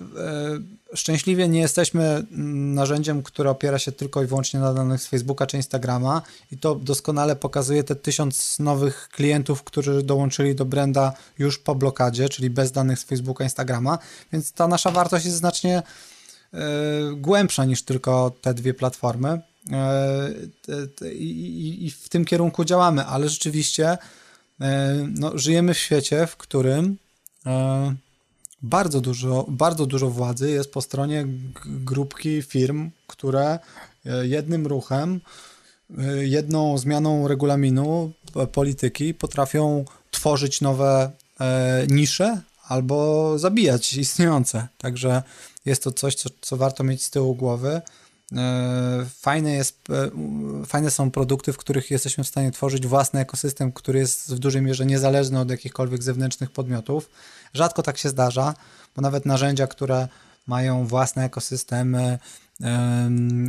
szczęśliwie nie jesteśmy narzędziem, które opiera się tylko i wyłącznie na danych z Facebooka czy Instagrama i to doskonale pokazuje te tysiąc nowych klientów, którzy dołączyli do branda już po blokadzie, czyli bez danych z Facebooka, Instagrama, więc ta nasza wartość jest znacznie głębsza niż tylko te dwie platformy. I, w tym kierunku działamy, ale rzeczywiście no, żyjemy w świecie, w którym bardzo dużo, bardzo dużo władzy jest po stronie grupki firm, które e, jednym ruchem, e, jedną zmianą regulaminu e, polityki potrafią tworzyć nowe nisze albo zabijać istniejące. Także jest to coś, co, co warto mieć z tyłu głowy. Fajne, jest, fajne są produkty, w których jesteśmy w stanie tworzyć własny ekosystem, który jest w dużej mierze niezależny od jakichkolwiek zewnętrznych podmiotów. Rzadko tak się zdarza, bo nawet narzędzia, które mają własne ekosystemy,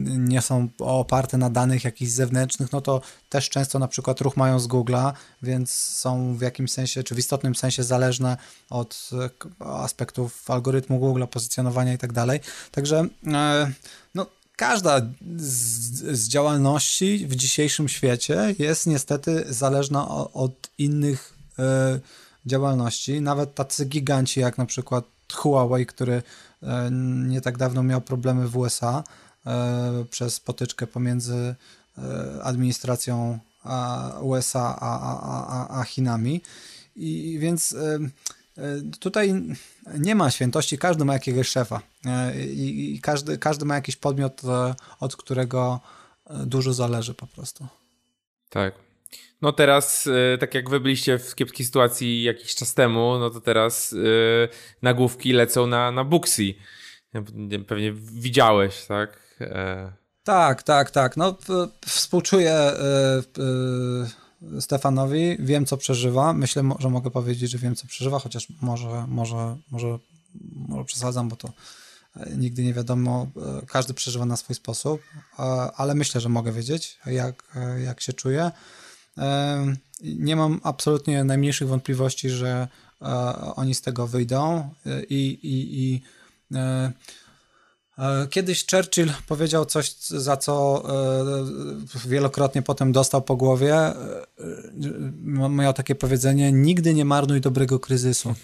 nie są oparte na danych jakichś zewnętrznych, no to też często na przykład ruch mają z Google'a, więc są w jakimś sensie, czy w istotnym sensie zależne od aspektów algorytmu Google'a, pozycjonowania i tak dalej. Także e, no, każda z, z, działalności w dzisiejszym świecie jest niestety zależna od innych e, działalności. Nawet tacy giganci jak na przykład Huawei, który e, nie tak dawno miał problemy w USA e, przez potyczkę pomiędzy e, administracją USA a, a, a Chinami. I więc tutaj nie ma świętości, każdy ma jakiegoś szefa i każdy, każdy ma jakiś podmiot, od którego dużo zależy po prostu. Tak. No teraz, e, tak jak wy byliście w kiepskiej sytuacji jakiś czas temu, no to teraz yy, nagłówki lecą na, na Booksy. Pewnie widziałeś, tak? E... Tak, tak, tak. No współczuję Stefanowi, wiem co przeżywa. Myślę, że mogę powiedzieć, że wiem co przeżywa, chociaż może, może, może, może przesadzam, bo to nigdy nie wiadomo, każdy przeżywa na swój sposób, ale myślę, że mogę wiedzieć, jak, jak się czuje. Nie mam absolutnie najmniejszych wątpliwości, że e, oni z tego wyjdą e, i, i, i e, Kiedyś Churchill powiedział coś, za co wielokrotnie potem dostał po głowie. Miał takie powiedzenie: Nigdy nie marnuj dobrego kryzysu.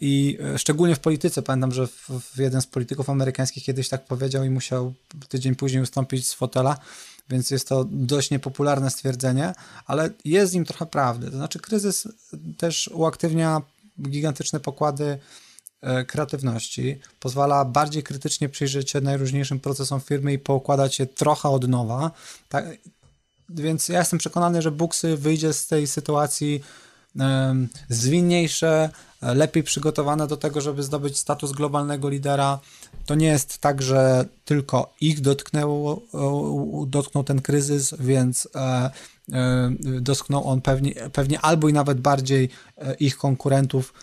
I szczególnie w polityce. Pamiętam, że w jeden z polityków amerykańskich kiedyś tak powiedział i musiał tydzień później ustąpić z fotela więc jest to dość niepopularne stwierdzenie, ale jest w nim trochę prawdy. To znaczy, kryzys też uaktywnia gigantyczne pokłady e, kreatywności, pozwala bardziej krytycznie przyjrzeć się najróżniejszym procesom firmy i poukładać je trochę od nowa. Tak, więc ja jestem przekonany, że Buksy wyjdzie z tej sytuacji zwinniejsze, lepiej przygotowane do tego, żeby zdobyć status globalnego lidera. To nie jest tak, że tylko ich dotknęło, dotknął ten kryzys, więc e, e, dotknął on pewnie, pewnie albo i nawet bardziej e, ich konkurentów.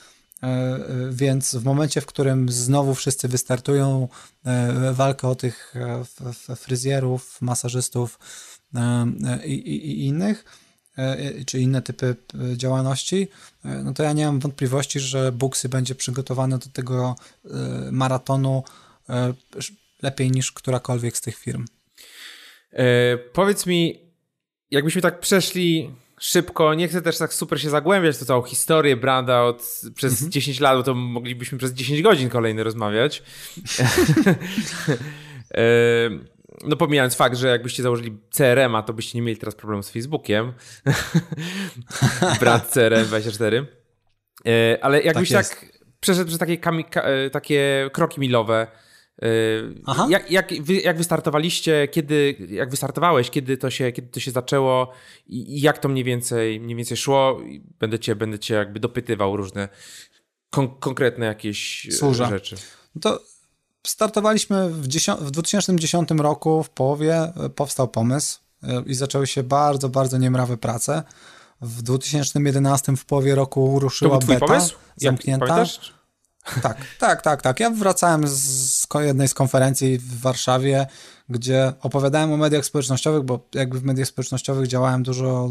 Więc w momencie, w którym znowu wszyscy wystartują walkę o tych fryzjerów, masażystów i, i, i innych, E, czy inne typy e, działalności, e, no to ja nie mam wątpliwości, że Buxy będzie przygotowany do tego maratonu lepiej niż którakolwiek z tych firm. E, powiedz mi, jakbyśmy tak przeszli szybko, nie chcę też tak super się zagłębiać w tą całą historię Branda od, przez mhm. 10 lat, bo to moglibyśmy przez 10 godzin kolejny rozmawiać. (laughs) e, no pomijając fakt, że jakbyście założyli CRM-a, to byście nie mieli teraz problemu z Facebookiem. (laughs) Brat CRM24. E, ale jakbyś tak, tak przeszedł przez takie, e, takie kroki milowe, e, Aha. Jak, jak, wy, jak wystartowaliście, kiedy, jak wystartowałeś, kiedy to się, kiedy to się zaczęło i, i jak to mniej więcej, mniej więcej szło? Będę cię, będę cię jakby dopytywał różne kon, konkretne jakieś Służa. rzeczy. To startowaliśmy w, w 2010 roku, w połowie e, powstał pomysł e, i zaczęły się bardzo, bardzo niemrawe prace. W 2011 w połowie roku ruszyła to beta pomysł? zamknięta. Tak, tak, tak, tak. Ja wracałem z jednej z konferencji w Warszawie, gdzie opowiadałem o mediach społecznościowych, bo jakby w mediach społecznościowych działałem dużo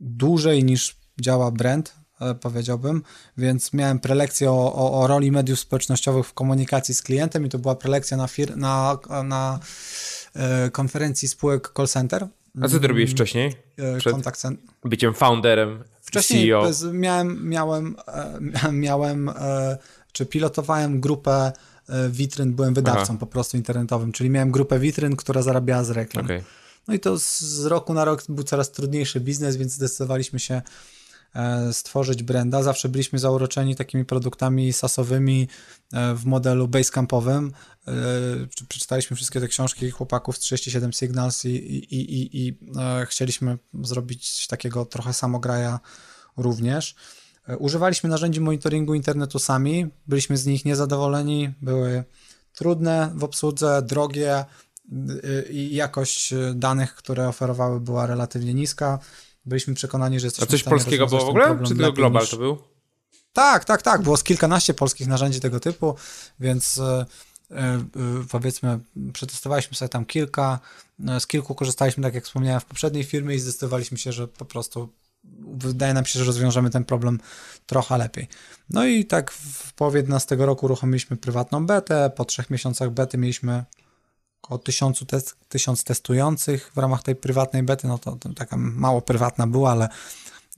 dłużej niż działa brand, powiedziałbym, więc miałem prelekcję o, o, o, roli mediów społecznościowych w komunikacji z klientem i to była prelekcja na, fir- na, na e, konferencji spółek call center. A co ty robiłeś wcześniej? E, Przed kontakt center. Byciem founderem, Wcześniej CEO. miałem, miałem, e, (laughs) miałem e, czy pilotowałem grupę witryn, byłem wydawcą Aha. po prostu internetowym, czyli miałem grupę witryn, która zarabiała z reklam. Okay. No i to z roku na rok był coraz trudniejszy biznes, więc zdecydowaliśmy się e, stworzyć branda. Zawsze byliśmy zauroczeni takimi produktami sasowymi e, w modelu basecampowym. E, przeczytaliśmy wszystkie te książki chłopaków z 37 Signals i, i, i, i chcieliśmy zrobić takiego trochę samograja również. Używaliśmy narzędzi monitoringu internetu sami, byliśmy z nich niezadowoleni, były trudne w obsłudze, drogie, i jakość danych, które oferowały, była relatywnie niska. Byliśmy przekonani, że jesteśmy A coś polskiego było w ogóle? Czy tylko global niż... to był? Tak, tak, tak. Było z kilkanaście polskich narzędzi tego typu, więc e, e, powiedzmy, przetestowaliśmy sobie tam kilka. E, z kilku korzystaliśmy, tak jak wspomniałem, w poprzedniej firmie i zdecydowaliśmy się, że po prostu wydaje nam się, że rozwiążemy ten problem trochę lepiej. No i tak w połowie 11 roku uruchomiliśmy prywatną betę. Po trzech miesiącach bety mieliśmy około tysiącu test, tysiąc testujących w ramach tej prywatnej bety, no to, to taka mało prywatna była, ale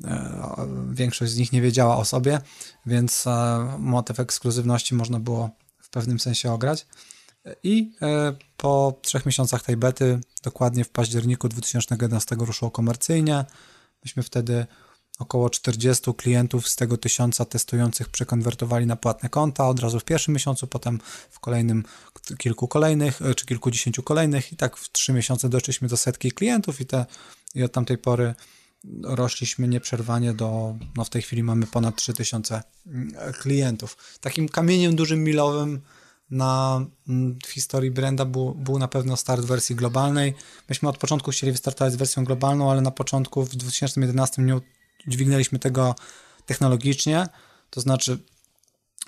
e, większość z nich nie wiedziała o sobie, więc e, motyw ekskluzywności można było w pewnym sensie ograć. I e, po trzech miesiącach tej bety, dokładnie w październiku 2011 ruszyło komercyjnie. Myśmy wtedy Około 40 klientów z tego tysiąca testujących przekonwertowali na płatne konta od razu w pierwszym miesiącu, potem w kolejnym kilku kolejnych, e, czy kilkudziesięciu kolejnych i tak w trzy miesiące doszliśmy do setki klientów i, te, i od tamtej pory rośliśmy nieprzerwanie do, no w tej chwili mamy ponad 3000 mm, klientów. Takim kamieniem dużym milowym na mm, w historii branda był, był na pewno start wersji globalnej. Myśmy od początku chcieli wystartować z wersją globalną, ale na początku w 2011 nie dźwignęliśmy tego technologicznie, to znaczy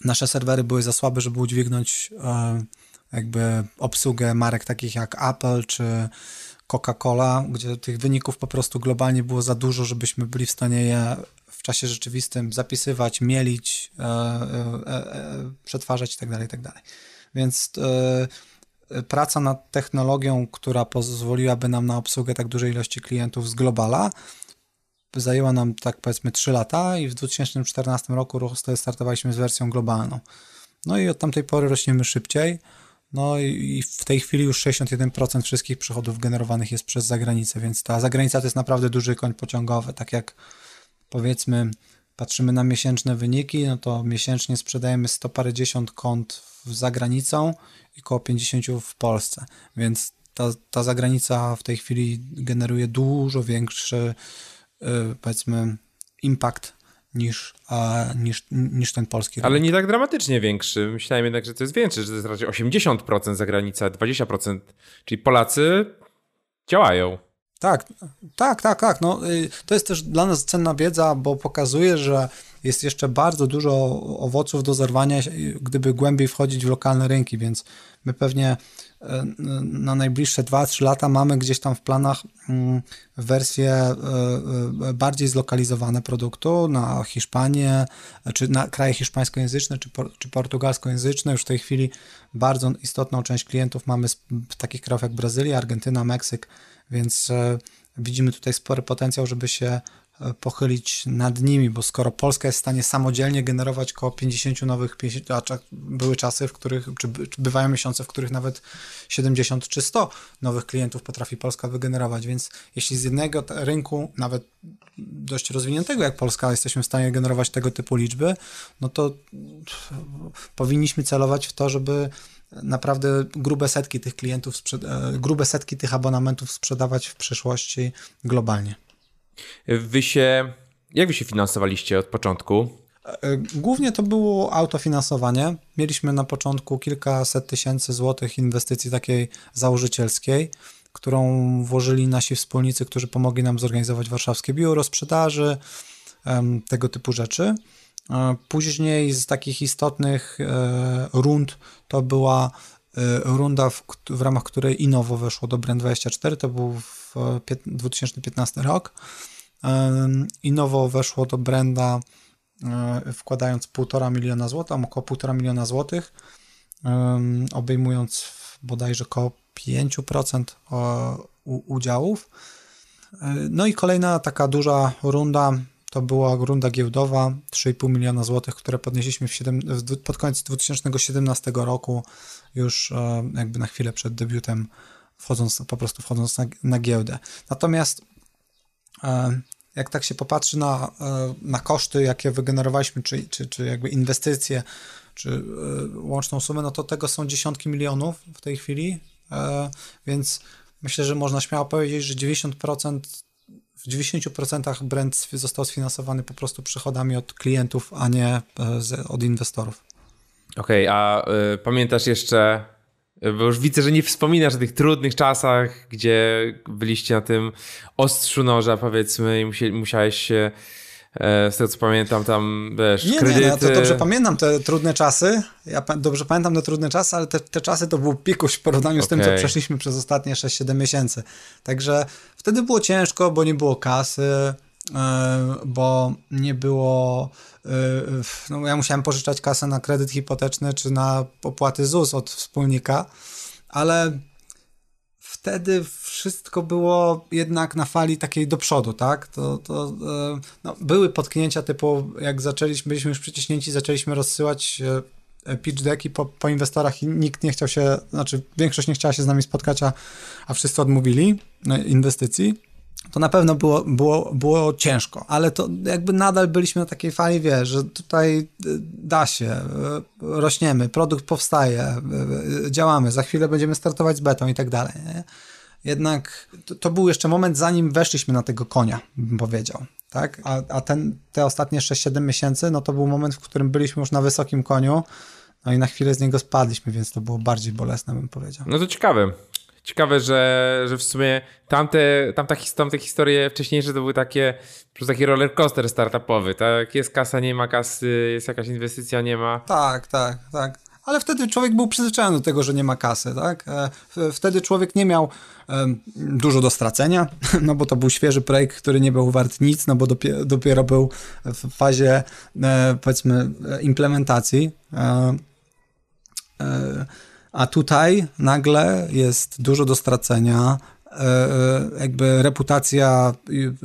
nasze serwery były za słabe, żeby udźwignąć e, jakby obsługę marek takich jak Apple czy Coca-Cola, gdzie tych wyników po prostu globalnie było za dużo, żebyśmy byli w stanie je w czasie rzeczywistym zapisywać, mielić, e, e, przetwarzać itd., tak itd. Tak Więc praca nad technologią, która pozwoliłaby nam na obsługę tak dużej ilości klientów z globala, zajęła nam tak powiedzmy 3 lata i w 2014 roku startowaliśmy z wersją globalną. No i od tamtej pory rośniemy szybciej. No i w tej chwili już 61% wszystkich przychodów generowanych jest przez zagranicę, więc ta zagranica to jest naprawdę duży koń pociągowy. Tak jak powiedzmy patrzymy na miesięczne wyniki, no to miesięcznie sprzedajemy 100 parędziesiąt kont za granicą i około 50 w Polsce, więc ta, ta zagranica w tej chwili generuje dużo większy powiedzmy impact niż, niż, niż ten polski. Ale nie tak dramatycznie większy. Myślałem jednak, że to jest większe, że to jest raczej 80% za granicę, 20%. Czyli Polacy działają. Tak, tak, tak, tak. No, y, to jest też dla nas cenna wiedza, bo pokazuje, że jest jeszcze bardzo dużo owoców do zerwania, gdyby głębiej wchodzić w lokalne rynki, więc my pewnie e, na najbliższe 2-3 lata mamy gdzieś tam w planach mm, wersje e, e, bardziej zlokalizowane produktu na Hiszpanię, czy na kraje hiszpańskojęzyczne, czy, czy portugalskojęzyczne. Już w tej chwili bardzo istotną część klientów mamy z takich krajów jak Brazylia, Argentyna, Meksyk, więc widzimy tutaj spory potencjał, żeby się pochylić nad nimi, bo skoro Polska jest w stanie samodzielnie generować około 50 nowych, 50, a były czasy, w których, czy bywają miesiące, w których nawet 70 czy 100 nowych klientów potrafi Polska wygenerować, więc jeśli z jednego rynku, nawet dość rozwiniętego jak Polska, jesteśmy w stanie generować tego typu liczby, no to powinniśmy celować w to, żeby naprawdę grube setki tych klientów, e, grube setki tych abonamentów sprzedawać w przyszłości globalnie. Wy się, jak wy się finansowaliście od początku? E, głównie to było autofinansowanie. Mieliśmy na początku kilkaset tysięcy złotych inwestycji takiej założycielskiej, którą włożyli nasi wspólnicy, którzy pomogli nam zorganizować warszawskie biuro sprzedaży, tego typu rzeczy. E, później z takich istotnych e, rund to była runda, w, w ramach której Innovo weszło do Brand24, to był w 2015 rok. Innovo weszło do Branda wkładając 1,5 miliona złotych, około 1,5 miliona złotych, obejmując bodajże około 5% udziałów. No i kolejna taka duża runda to była runda giełdowa 3,5 miliona złotych, które podnieśliśmy w 7, pod koniec 2017 roku, już e, jakby na chwilę przed debiutem, wchodząc, po prostu wchodząc na, na giełdę. Natomiast e, jak tak się popatrzy na, e, na koszty, jakie wygenerowaliśmy, czy, czy, czy jakby inwestycje, czy łączną sumę, no to tego są dziesiątki milionów w tej chwili, więc myślę, że można śmiało powiedzieć, że 90% w 90% brand został sfinansowany po prostu przychodami od klientów, a nie e, od inwestorów. Okej, okay, a y, pamiętasz jeszcze, bo już widzę, że nie wspominasz o tych trudnych czasach, gdzie byliście na tym ostrzu noża, powiedzmy, i musiałeś się E, z tego co pamiętam, tam wiesz, nie, kredyty... Nie, ja to dobrze pamiętam te trudne czasy. Ja dobrze pamiętam te trudne czasy, ale te, te czasy to był pikuś w porównaniu okay. z tym, co przeszliśmy przez ostatnie 6-7 miesięcy. Także wtedy było ciężko, bo nie było kasy, e, bo nie było. E, no, ja musiałem pożyczać kasę na kredyt hipoteczny czy na opłaty ZUS od wspólnika, ale wtedy wszystko było jednak na fali takiej do przodu, tak? To, to e, no, były potknięcia typu, jak zaczęliśmy, byliśmy już przyciśnięci, zaczęliśmy rozsyłać e, pitch decki po, po inwestorach i nikt nie chciał się, znaczy większość nie chciała się z nami spotkać, a, a wszyscy odmówili inwestycji to na pewno było, było, było ciężko, ale to jakby nadal byliśmy na takiej fali, wiesz, że tutaj y, da się, y, rośniemy, produkt powstaje, y, działamy, za chwilę będziemy startować z betą i tak dalej. Nie? Jednak to, to, był jeszcze moment, zanim weszliśmy na tego konia, bym powiedział. Tak? A, a ten, te ostatnie 6-7 miesięcy, no to był moment, w którym byliśmy już na wysokim koniu, no i na chwilę z niego spadliśmy, więc to było bardziej bolesne, bym powiedział. No to ciekawe. Ciekawe, że, że w sumie tamte, tamta, tamte historie wcześniejsze to były takie, prostu taki roller coaster startupowy, tak? Jest kasa, nie ma kasy, jest jakaś inwestycja, nie ma. Tak, tak, tak. Ale wtedy człowiek był przyzwyczajony do tego, że nie ma kasy, tak? E, wtedy człowiek nie miał dużo do stracenia, (laughs) no bo to był świeży projekt, który nie był wart nic, no bo dopiero, dopiero był w fazie, e, powiedzmy, implementacji. E, a tutaj nagle jest dużo do stracenia, e, e, jakby reputacja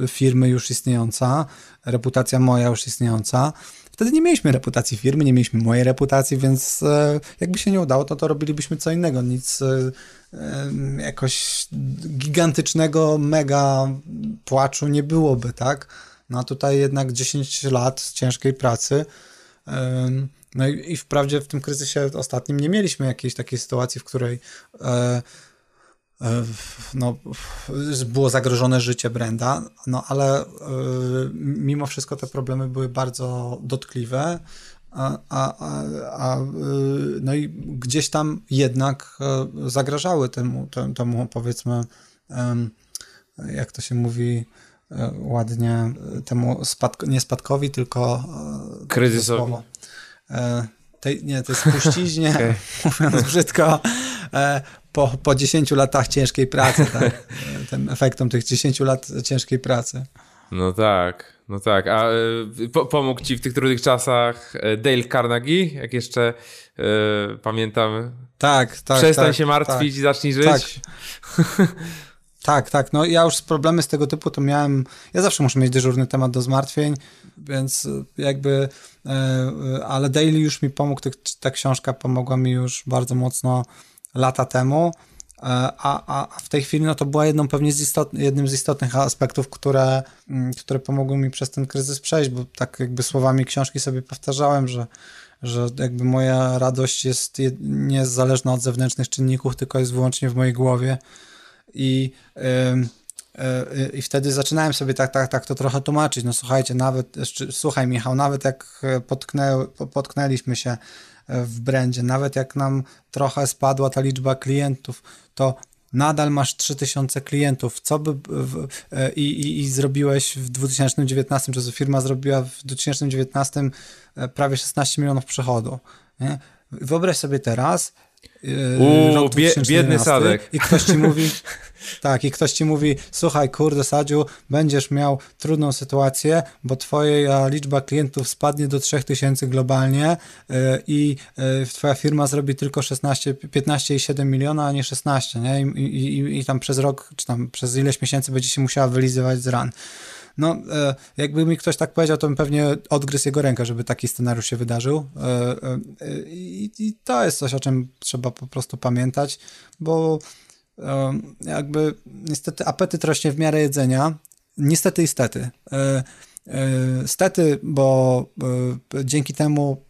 firmy już istniejąca, reputacja moja już istniejąca. Wtedy nie mieliśmy reputacji firmy, nie mieliśmy mojej reputacji, więc e, jakby się nie udało, to to robilibyśmy co innego. Nic jakoś gigantycznego, mega płaczu nie byłoby, tak? No a tutaj jednak 10 lat ciężkiej pracy no i, i wprawdzie w tym kryzysie ostatnim nie mieliśmy jakiejś takiej sytuacji, w której e, e, no, było zagrożone życie Brenda, no ale e, mimo wszystko te problemy były bardzo dotkliwe, a, a, a, a no i gdzieś tam jednak e, zagrażały temu, temu, temu powiedzmy, jak to się mówi, e, ładnie temu spadk nie spadkowi, tylko e, kryzysowi. E, tej, nie, to jest spuściźnie, (laughs) okay. mówiąc brzydko, e, po, po 10 latach ciężkiej pracy, tak? E, tym efektom tych 10 lat ciężkiej pracy. No tak, no tak. A po, pomógł ci w tych trudnych czasach Dale Carnegie, jak jeszcze y, pamiętam. Tak, tak. Przestań tak, się martwić tak, i zacznij żyć. Tak. (laughs) Tak, tak. No ja już problemy z tego typu to miałem. Ja zawsze muszę mieć dyżurny temat do zmartwień, więc jakby. E, ale Daily już mi pomógł. Ta książka pomogła mi już bardzo mocno lata temu. E, a, a w tej chwili no to była jedną pewnie z istot, jednym z istotnych aspektów, które, mm, które pomogły mi przez ten kryzys przejść, bo tak jakby słowami książki sobie powtarzałem, że, że jakby moja radość jest niezależna od zewnętrznych czynników, tylko jest wyłącznie w mojej głowie i, yy, i wtedy zaczynałem sobie tak, tak, tak to trochę tłumaczyć. No słuchajcie, nawet, słuchaj Michał, nawet jak potknę, potknęliśmy się w brandzie, nawet jak nam trochę spadła ta liczba klientów, to nadal masz 3000 klientów, co by w, i, i, i, zrobiłeś w 2019, czy firma zrobiła w 2019 prawie 16 milionów przychodu. Nie? Wyobraź sobie teraz, Uuu, rok bie, biedny Sadek. I ktoś ci mówi, (laughs) tak, i ktoś ci mówi, słuchaj, kurde, Sadziu, będziesz miał trudną sytuację, bo twoja liczba klientów spadnie do 3000 globalnie yy, i yy, twoja firma zrobi tylko 16, 15,7 miliona, a nie 16, nie? I, i, I tam przez rok, czy tam przez ileś miesięcy będzie się musiała wylizywać z ran. No, e, jakby mi ktoś tak powiedział, to bym pewnie odgryzł jego rękę, żeby taki scenariusz się wydarzył. E, e, I to jest coś, o czym trzeba po prostu pamiętać, bo jakby niestety apetyt rośnie w miarę jedzenia. Niestety i stety. Stety, bo dzięki temu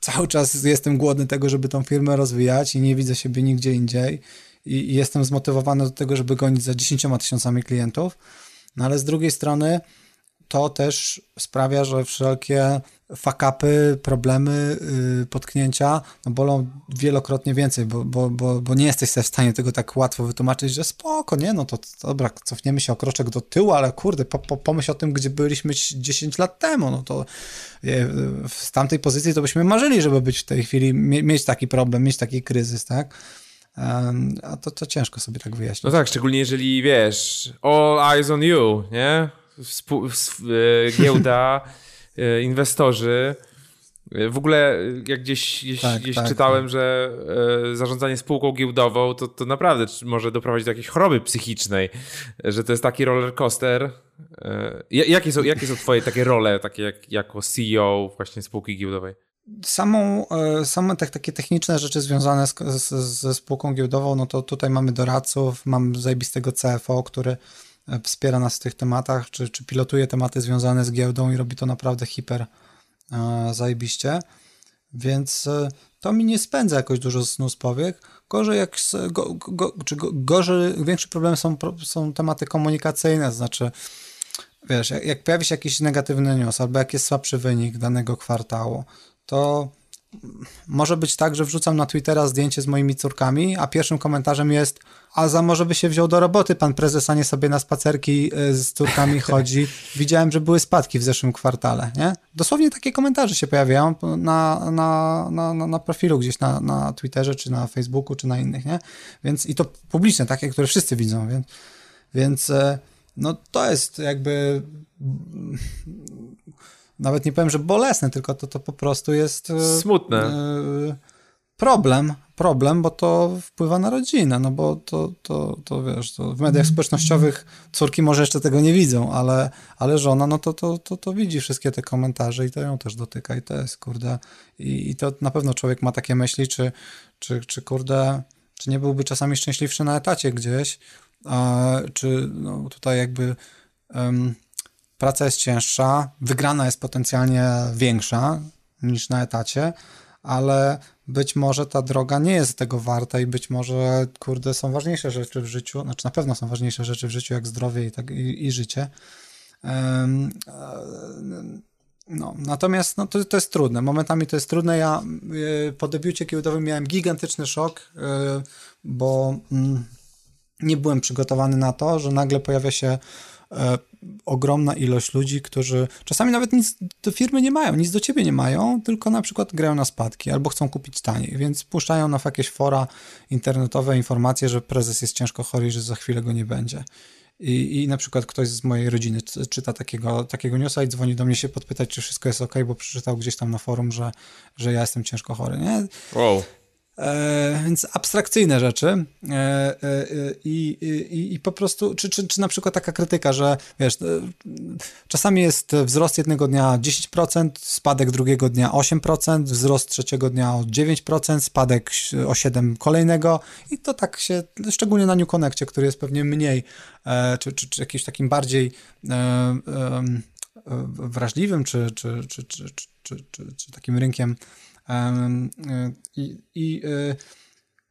cały czas jestem głodny tego, żeby tą firmę rozwijać i nie widzę siebie nigdzie indziej i, jestem zmotywowany do tego, żeby gonić za 10 tysiącami klientów. No ale z drugiej strony to też sprawia, że wszelkie fakapy, problemy, yy, potknięcia no bolą wielokrotnie więcej, bo, bo, bo, bo nie jesteś w stanie tego tak łatwo wytłumaczyć, że spoko, nie, no to, to dobra, cofniemy się o kroczek do tyłu, ale kurde, po, po, pomyśl o tym, gdzie byliśmy 10 lat temu, no to z tamtej pozycji to byśmy marzyli, żeby być w tej chwili, mie mieć taki problem, mieć taki kryzys, tak? A to, to ciężko sobie tak wyjaśnić. No tak, szczególnie jeżeli wiesz, all eyes on you, nie? Współ, e, giełda, (laughs) e, inwestorzy. E, w ogóle, jak gdzieś, gdzieś, tak, gdzieś tak, czytałem, tak. że zarządzanie spółką giełdową to, to naprawdę może doprowadzić do jakiejś choroby psychicznej, że to jest taki roller coaster. Jakie są, jakie są Twoje takie role, takie jak, jako CEO właśnie spółki giełdowej? Samą, e, same te, takie techniczne rzeczy związane z, z, ze spółką giełdową, no to tutaj mamy doradców, mam zajebistego CFO, który e, wspiera nas w tych tematach, czy, czy pilotuje tematy związane z giełdą i robi to naprawdę hiper e, zajebiście. Więc e, to mi nie spędza jakoś dużo snu z powiek. Gorzej, jak, go, go, czy go, gorzej, większy problem są, są tematy komunikacyjne, znaczy wiesz, jak, jak pojawi się jakiś negatywny news, albo jak jest słabszy wynik danego kwartału, to może być tak, że wrzucam na Twittera zdjęcie z moimi córkami, a pierwszym komentarzem jest a za może by się wziął do roboty, pan prezes, a nie sobie na spacerki y, z córkami (laughs) chodzi. Widziałem, że były spadki w zeszłym kwartale, nie? Dosłownie takie komentarze się pojawiają na, na, na, na profilu gdzieś na, na Twitterze, czy na Facebooku, czy na innych, nie? Więc i to publiczne, takie, które wszyscy widzą, więc, więc e, no to jest jakby nawet nie powiem, że bolesne, tylko to, to po prostu jest e, smutne. E, problem, problem, bo to wpływa na rodzinę, no bo to, to, to wiesz, to w mediach społecznościowych córki może jeszcze tego nie widzą, ale, ale żona, no to, to, to, to widzi wszystkie te komentarze i to ją też dotyka i to jest, kurde, i, i to na pewno człowiek ma takie myśli, czy, czy, czy kurde, czy nie byłby czasami szczęśliwszy na etacie gdzieś, a, czy no, tutaj jakby um, praca jest cięższa, wygrana jest potencjalnie większa niż na etacie, ale być może ta droga nie jest tego warta i być może, kurde, są ważniejsze rzeczy w życiu, znaczy na pewno są ważniejsze rzeczy w życiu jak zdrowie i, tak, i, i życie. Um, no, natomiast no, to, to jest trudne. Momentami to jest trudne. Ja y, po debiucie giełdowym miałem gigantyczny szok, y, bo mm, nie byłem przygotowany na to, że nagle pojawia się ogromna ilość ludzi, którzy czasami nawet nic do firmy nie mają, nic do ciebie nie mają, tylko na przykład grają na spadki albo chcą kupić taniej, więc puszczają na jakieś fora internetowe informacje, że prezes jest ciężko chory i że za chwilę go nie będzie. I, I na przykład ktoś z mojej rodziny czyta takiego, takiego newsa i dzwoni do mnie się podpytać, czy wszystko jest ok, bo przeczytał gdzieś tam na forum, że, że ja jestem ciężko chory. Nie? Wow. E, więc abstrakcyjne rzeczy. E, e, i, i, i po prostu, czy, czy, czy na przykład taka krytyka, że wiesz, czasami jest wzrost jednego dnia 10%, spadek drugiego dnia 8%, wzrost trzeciego dnia o 9%, spadek o 7% kolejnego. I to tak się, szczególnie na New Connectie, który jest pewnie mniej, czy, czy, czy jakimś takim bardziej wrażliwym, czy, czy, czy, czy, czy, czy, czy takim rynkiem i, i, e,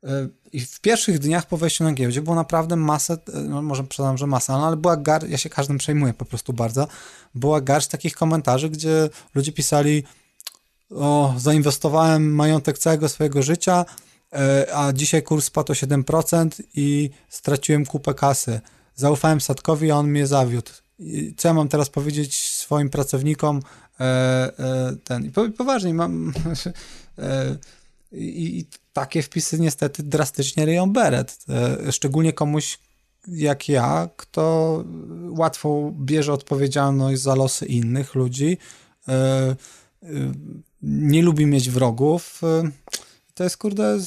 e, i w pierwszych dniach po wejściu na giełdzie było naprawdę masę, e, no może przyznam, że masa, no ale była gar, ja się każdym przejmuję po prostu bardzo, była garść takich komentarzy, gdzie ludzie pisali o, zainwestowałem majątek całego swojego życia, a dzisiaj kurs spadł o 7% i straciłem kupę kasy. Zaufałem Sadkowi, a on mnie zawiódł. I co ja mam teraz powiedzieć swoim pracownikom, E, e, ten. I poważnie, mam. (laughs) E, I, takie wpisy niestety drastycznie ryją beret. E, szczególnie komuś jak ja, kto łatwo bierze odpowiedzialność za losy innych ludzi, e, e, nie lubi mieć wrogów. To jest, kurde,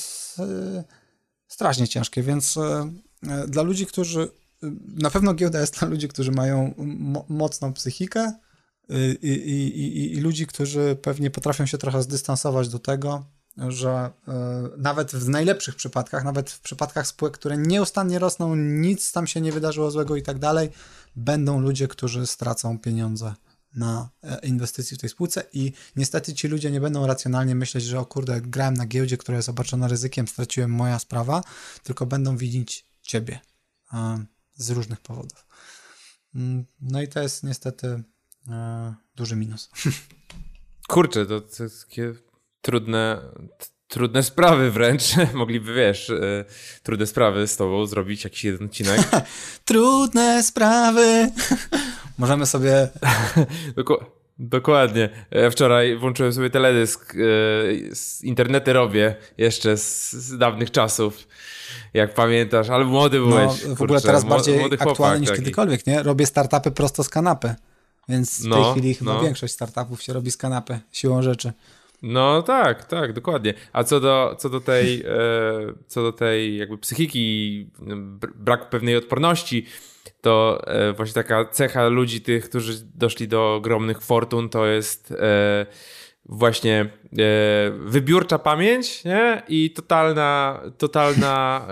strasznie ciężkie, więc dla ludzi, którzy na pewno giełda jest dla ludzi, którzy mają mocną psychikę i, i, i, ludzi, którzy pewnie potrafią się trochę zdystansować do tego, że y, nawet w najlepszych przypadkach, nawet w przypadkach spółek, które nieustannie rosną, nic tam się nie wydarzyło złego i tak dalej, będą ludzie, którzy stracą pieniądze na e, inwestycji w tej spółce i niestety ci ludzie nie będą racjonalnie myśleć, że o kurde, grałem na giełdzie, która jest obarczona ryzykiem, straciłem moja sprawa, tylko będą widzieć ciebie y, z różnych powodów. Mm, no i to jest niestety duży minus. (laughs) Kurczę, to, to takie trudne, trudne sprawy wręcz. (laughs) Mogliby, wiesz, y, trudne sprawy z tobą zrobić jakiś jeden odcinek. (laughs) trudne sprawy. Możemy sobie... Dokładnie. Ja wczoraj włączyłem sobie teledysk, y, z internety robię jeszcze z, z, dawnych czasów, jak pamiętasz, ale młody no, byłeś. No, w ogóle teraz bardziej aktualny niż taki. kiedykolwiek, nie? Robię startupy prosto z kanapy, więc w no, tej chwili chyba no. większość startupów się robi z kanapy, siłą rzeczy. No tak, tak, dokładnie. A co do, co do tej, e, co do tej jakby psychiki, braku pewnej odporności, to e, właśnie taka cecha ludzi, tych, którzy doszli do ogromnych fortun, to jest e, właśnie e, wybiórcza pamięć nie? i totalna, totalna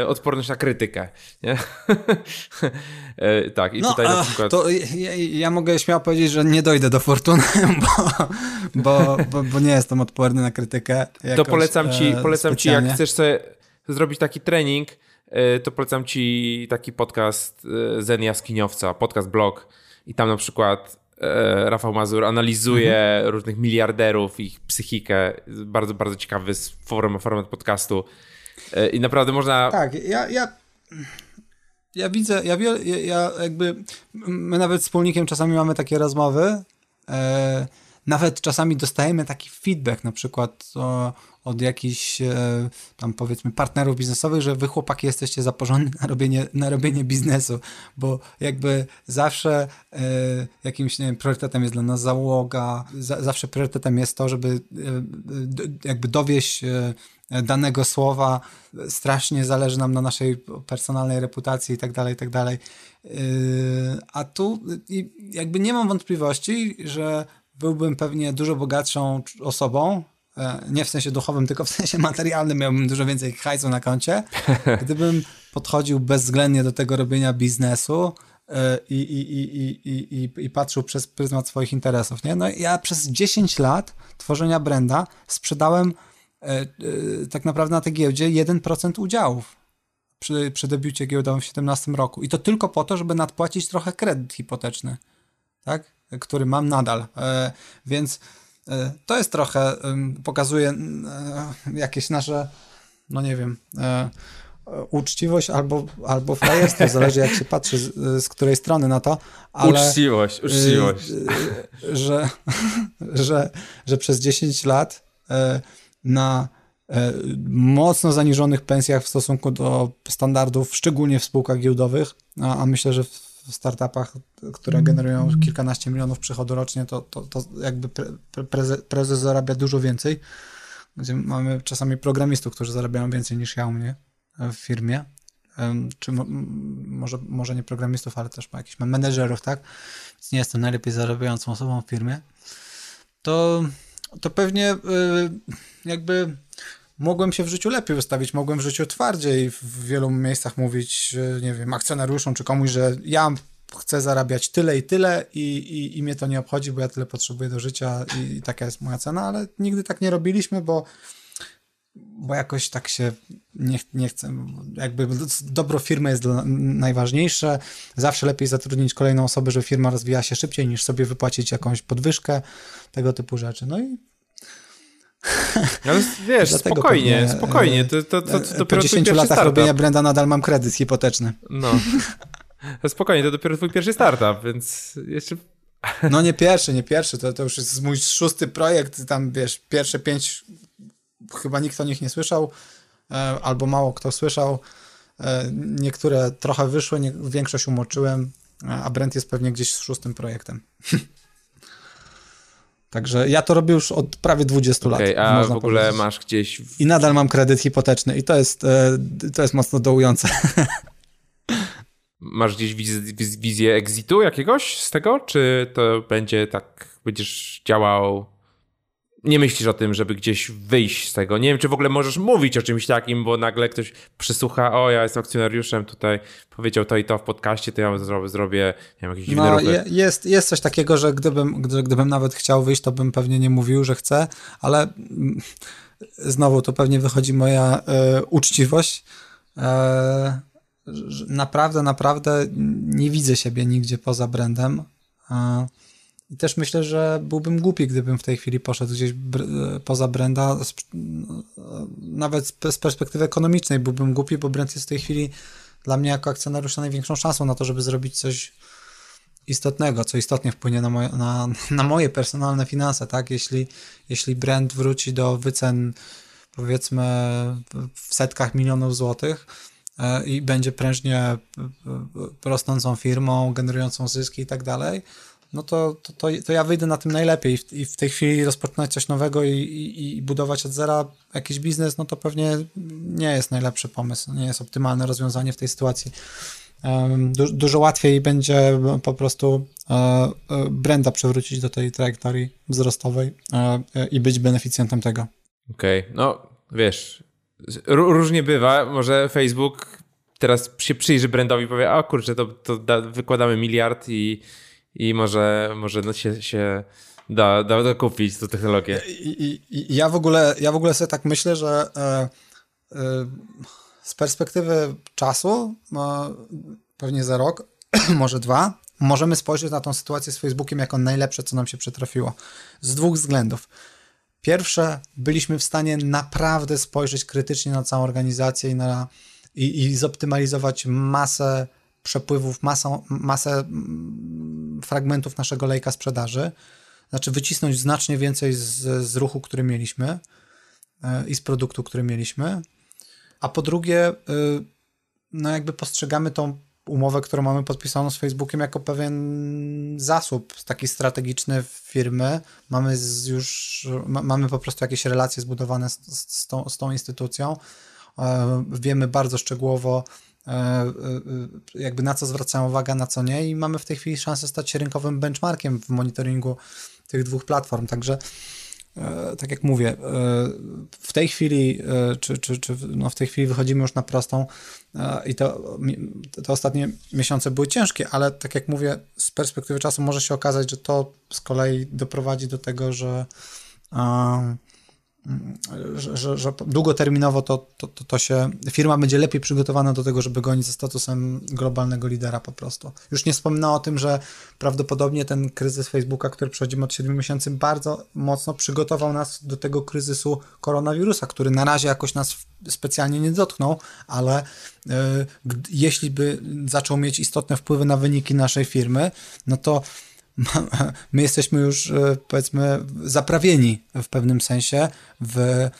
e, odporność na krytykę. Nie? (laughs) e, tak, i no, tutaj na przykład... To ja, ja, mogę śmiało powiedzieć, że nie dojdę do fortuny, (laughs) bo, bo, bo, bo nie jestem odporny na krytykę. Jakoś, to polecam ci, e, polecam ci, jak chcesz sobie zrobić taki trening, e, to polecam ci taki podcast e, Zen Jaskiniowca, podcast blog i tam na przykład Rafał Mazur analizuje mhm. różnych miliarderów, ich psychikę. Bardzo, bardzo ciekawy form, format podcastu. E, I naprawdę można. Tak, ja, ja, ja widzę, ja, ja, ja jakby. My nawet z wspólnikiem czasami mamy takie rozmowy. E, nawet czasami dostajemy taki feedback, na przykład o, od jakichś e, tam powiedzmy partnerów biznesowych, że wy chłopaki jesteście zapożony na robienie, na robienie biznesu, bo jakby zawsze e, jakimś nie wiem, priorytetem jest dla nas załoga, za, zawsze priorytetem jest to, żeby e, jakby dowieść danego słowa, strasznie zależy nam na naszej personalnej reputacji i tak dalej, i tak dalej. A tu jakby nie mam wątpliwości, że byłbym pewnie dużo bogatszą osobą, e, nie w sensie duchowym, tylko w sensie materialnym, miałbym dużo więcej hajsu na koncie, (laughs) gdybym podchodził bezwzględnie do tego robienia biznesu e, i, i, i, i, i, i patrzył przez pryzmat swoich interesów. Nie? No ja przez 10 lat tworzenia brenda sprzedałem e, tak naprawdę na tej giełdzie 1% udziałów przy, przy debiucie giełdowym w 2017 roku. I to tylko po to, żeby nadpłacić trochę kredyt hipoteczny. Tak? który mam nadal. E, więc e, to jest trochę, pokazuje e, jakieś nasze, no nie wiem, uczciwość albo, albo frajerstwo, zależy jak się patrzy z, z, której strony na to, ale... Uczciwość, uczciwość. Że, że, że przez 10 lat na mocno zaniżonych pensjach w stosunku do standardów, szczególnie w spółkach giełdowych, a, a myślę, że w w startupach, które generują kilkanaście milionów przychodu rocznie, to, to, to jakby pre, prezes, prezes zarabia dużo więcej. Gdzie mamy czasami programistów, którzy zarabiają więcej niż ja u mnie w firmie. Czy mo, może, może nie programistów, ale też jakichś menedżerów, tak? Więc nie jestem najlepiej zarabiającą osobą w firmie. To, to pewnie y, jakby mogłem się w życiu lepiej wystawić, mogłem w życiu twardziej w wielu miejscach mówić, nie wiem, akcjonariuszom czy komuś, że ja chcę zarabiać tyle i tyle i, i, i mnie to nie obchodzi, bo ja tyle potrzebuję do życia i, i taka jest moja cena, ale nigdy tak nie robiliśmy, bo bo jakoś tak się nie, nie chcę, jakby dobro firmy jest najważniejsze, zawsze lepiej zatrudnić kolejną osobę, żeby firma rozwija się szybciej, niż sobie wypłacić jakąś podwyżkę, tego typu rzeczy. No i no, wiesz, spokojnie, pewnie, spokojnie. To, to, to, to po 10 latach startup. robienia brenda nadal mam kredyt hipoteczny. No. (laughs) spokojnie, to dopiero twój pierwszy startup, więc jeszcze... (laughs) No nie pierwszy, nie pierwszy, to, to już jest mój szósty projekt, tam wiesz, pierwsze pięć chyba nikt o nich nie słyszał, e, albo mało kto słyszał. E, niektóre trochę wyszły, nie, większość umoczyłem, a Brent jest pewnie gdzieś z szóstym projektem. (laughs) Także ja to robię już od prawie 20 okay, lat. A w ogóle powiedzieć. masz gdzieś. I nadal mam kredyt hipoteczny, i to jest, e, to jest mocno dołujące. (laughs) Masz gdzieś wiz wizję exitu jakiegoś z tego? Czy to będzie tak, będziesz działał nie myślisz o tym, żeby gdzieś wyjść z tego. Nie wiem, czy w ogóle możesz mówić o czymś takim, bo nagle ktoś przysłucha, o ja jestem akcjonariuszem, tutaj powiedział to i to w podcaście, to ja zrobię, zrobię nie wiem, jakieś dziwne no, ruchy. Jest, jest coś takiego, że gdybym, gdybym nawet chciał wyjść, to bym pewnie nie mówił, że chcę, ale mm, znowu to pewnie wychodzi moja e, uczciwość. E, naprawdę, naprawdę nie widzę siebie nigdzie poza brandem. E, i też myślę, że byłbym głupi, gdybym w tej chwili poszedł gdzieś poza Brenda. Nawet z perspektywy ekonomicznej byłbym głupi, bo Brand jest w tej chwili dla mnie jako akcjonariusza największą szansą na to, żeby zrobić coś istotnego, co istotnie wpłynie na moje, na, (laughs) na moje personalne finanse, tak? Jeśli, jeśli brand wróci do wycen powiedzmy w setkach milionów złotych e, i będzie prężnie rosnącą firmą, generującą zyski i tak dalej, no to, to, to, to, ja wyjdę na tym najlepiej i w, i w tej chwili rozpoczynać coś nowego i, i, i, budować od zera jakiś biznes, no to pewnie nie jest najlepszy pomysł, nie jest optymalne rozwiązanie w tej sytuacji. Du dużo łatwiej będzie po prostu e, e, Brenda przewrócić do tej trajektorii wzrostowej e i być beneficjentem tego. Okej, okay. no wiesz, różnie bywa, może Facebook teraz się przyjrzy Brandowi i powie, a kurczę, to, to da, wykładamy miliard i i może, może no się, się da, da, kupić tę technologię. Ja, w ogóle, ja w ogóle sobie tak myślę, że e, e, z perspektywy czasu, e, pewnie za rok, (clears throat) może dwa, możemy spojrzeć na tą sytuację z Facebookiem jako najlepsze, co nam się przytrafiło. Z dwóch względów. Pierwsze, byliśmy w stanie naprawdę spojrzeć krytycznie na całą organizację i, na, i, i zoptymalizować masę przepływów, masą, masę mm, fragmentów naszego lejka sprzedaży, znaczy wycisnąć znacznie więcej z, z ruchu, który mieliśmy e, i z produktu, który mieliśmy. A po drugie, y, no jakby postrzegamy tą umowę, którą mamy podpisaną z Facebookiem jako pewien zasób taki strategiczny firmy. Mamy już, mamy po prostu jakieś relacje zbudowane z, z, tą, z tą instytucją. E, wiemy bardzo szczegółowo, E, e, jakby na co zwracają uwagę, na co nie. I mamy w tej chwili szansę stać się rynkowym benchmarkiem w monitoringu tych dwóch platform, także e, tak jak mówię, w tej chwili, czy, czy, czy no w tej chwili wychodzimy już na prostą i to, te ostatnie miesiące były ciężkie, ale tak jak mówię, z perspektywy czasu może się okazać, że to z kolei doprowadzi do tego, że że, że, że długoterminowo to, to, to, to, się firma będzie lepiej przygotowana do tego, żeby gonić ze statusem globalnego lidera po prostu. Już nie wspomnę o tym, że prawdopodobnie ten kryzys Facebooka, który przechodzimy od 7 miesięcy, bardzo mocno przygotował nas do tego kryzysu koronawirusa, który na razie jakoś nas specjalnie nie dotknął, ale y, jeśli by zaczął mieć istotne wpływy na wyniki naszej firmy, no to (laughs) my jesteśmy już e, powiedzmy zaprawieni w pewnym sensie w, e,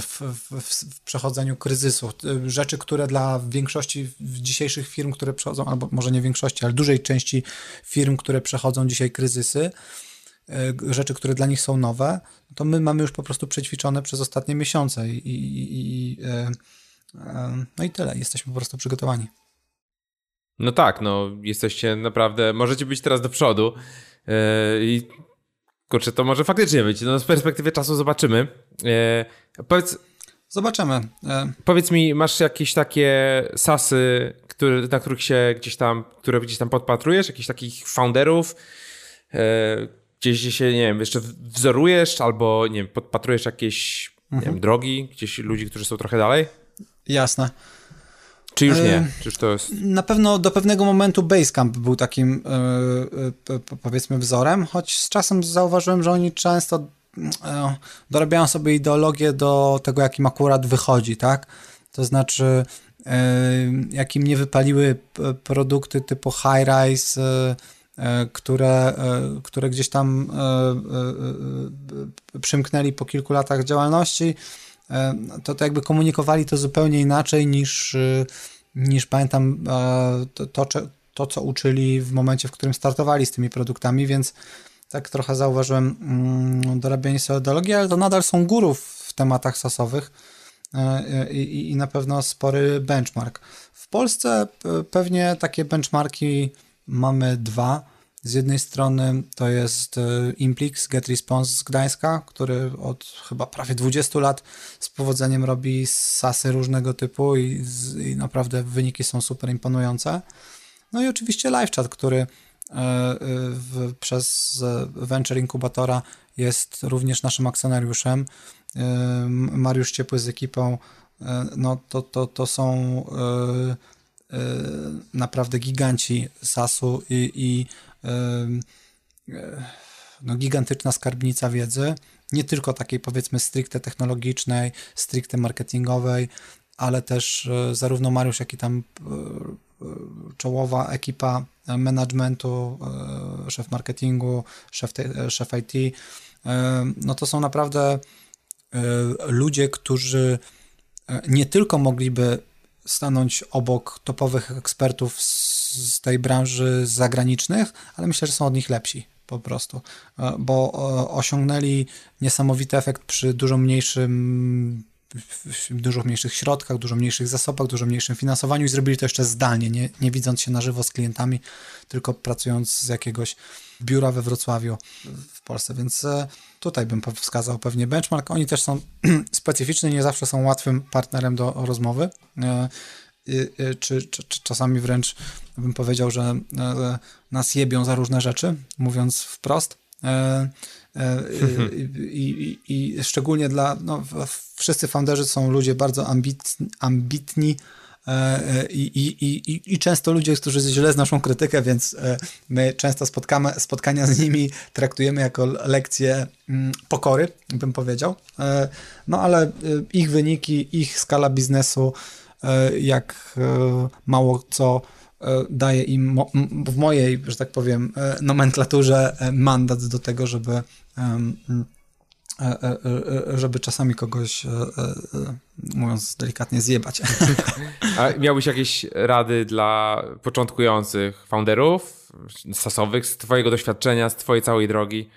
w, w, w, przechodzeniu kryzysu. Rzeczy, które dla większości dzisiejszych firm, które przechodzą, albo może nie większości, ale dużej części firm, które przechodzą dzisiaj kryzysy, e, rzeczy, które dla nich są nowe, to my mamy już po prostu przećwiczone przez ostatnie miesiące i, i, i no i tyle. Jesteśmy po prostu przygotowani. No tak, no jesteście naprawdę, możecie być teraz do przodu yy, i kurczę, to może faktycznie być. No z perspektywy czasu zobaczymy. Yy, powiedz... Zobaczymy. Yy. Powiedz mi, masz jakieś takie sasy, na których się gdzieś tam, które gdzieś tam podpatrujesz? Jakichś takich founderów? Gdzieś, gdzie się, nie wiem, jeszcze wzorujesz albo, nie wiem, podpatrujesz jakieś mhm. nie wiem, drogi, gdzieś ludzi, którzy są trochę dalej? Jasne. Czy już nie? Czy już to jest... Na pewno do pewnego momentu Basecamp był takim e, e, powiedzmy wzorem, choć z czasem zauważyłem, że oni często e, dorabiają sobie ideologię do tego, jakim akurat wychodzi, tak? To znaczy, jakim nie wypaliły produkty typu High Rise, które, które gdzieś tam przymknęli po kilku latach działalności, to, to jakby komunikowali to zupełnie inaczej niż, niż pamiętam to, to, to, co uczyli w momencie, w którym startowali z tymi produktami, więc tak trochę zauważyłem mm, dorabianie metodologii, ale to nadal są górów w tematach sasowych e, i, i na pewno spory benchmark. W Polsce pewnie takie benchmarki mamy dwa. Z jednej strony to jest e, Implix Get Response z Gdańska, który od chyba prawie 20 lat z powodzeniem robi sasy różnego typu i, i naprawdę wyniki są super imponujące. No i oczywiście LiveChat, który e, w, przez Venture Inkubatora jest również naszym akcjonariuszem. E, Mariusz Ciepły z ekipą, e, no to, to, to są naprawdę giganci SAS-u i, i no, gigantyczna skarbnica wiedzy, nie tylko takiej powiedzmy stricte technologicznej, stricte marketingowej, ale też zarówno Mariusz, jak i tam czołowa ekipa managementu, e, szef marketingu, szef, e, szef IT, e, no to są naprawdę ludzie, którzy nie tylko mogliby stanąć obok topowych ekspertów z tej branży zagranicznych, ale myślę, że są od nich lepsi po prostu, bo osiągnęli niesamowity efekt przy dużo mniejszym w dużo mniejszych środkach, dużo mniejszych zasobach, dużo mniejszym finansowaniu i zrobili to jeszcze zdalnie, nie, nie widząc się na żywo z klientami, tylko pracując z jakiegoś biura we Wrocławiu w Polsce, więc e, tutaj bym wskazał pewnie benchmark. Oni też są (clears throat) specyficzni, nie zawsze są łatwym partnerem do rozmowy, e, czy, czy, czy czasami wręcz bym powiedział, że e, nas jebią za różne rzeczy, mówiąc wprost. E, I, i, i szczególnie dla, no, wszyscy founderzy są ludzie bardzo ambitni, ambitni e, i, i, i, i często ludzie, którzy źle znoszą krytykę, więc e, my często spotkamy, spotkania z nimi traktujemy jako lekcje mm, pokory, bym powiedział. No ale ich wyniki, ich skala biznesu, jak mało co daje im w mojej, że tak powiem, nomenklaturze mandat do tego, żeby E, e, e, żeby czasami kogoś, mówiąc delikatnie, zjebać. (laughs) A miałbyś jakieś rady dla początkujących founderów, sasowych, z twojego doświadczenia, z twojej całej drogi?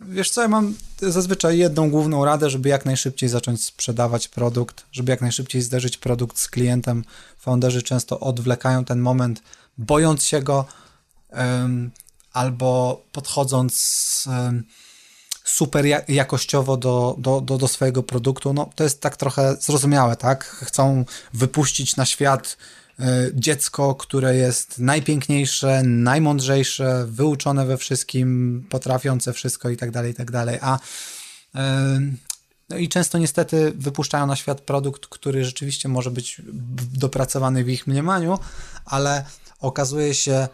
Wiesz co, ja mam zazwyczaj jedną główną radę, żeby jak najszybciej zacząć sprzedawać produkt, żeby jak najszybciej zderzyć produkt z klientem. Founderzy często odwlekają ten moment, bojąc się go, albo podchodząc super jakościowo do, do, do, do swojego produktu, no to jest tak trochę zrozumiałe, tak? Chcą wypuścić na świat dziecko, które jest najpiękniejsze, najmądrzejsze, wyuczone we wszystkim, potrafiące wszystko i tak dalej, i tak dalej, a no i często niestety wypuszczają na świat produkt, który rzeczywiście może być dopracowany w ich mniemaniu, ale okazuje się, E,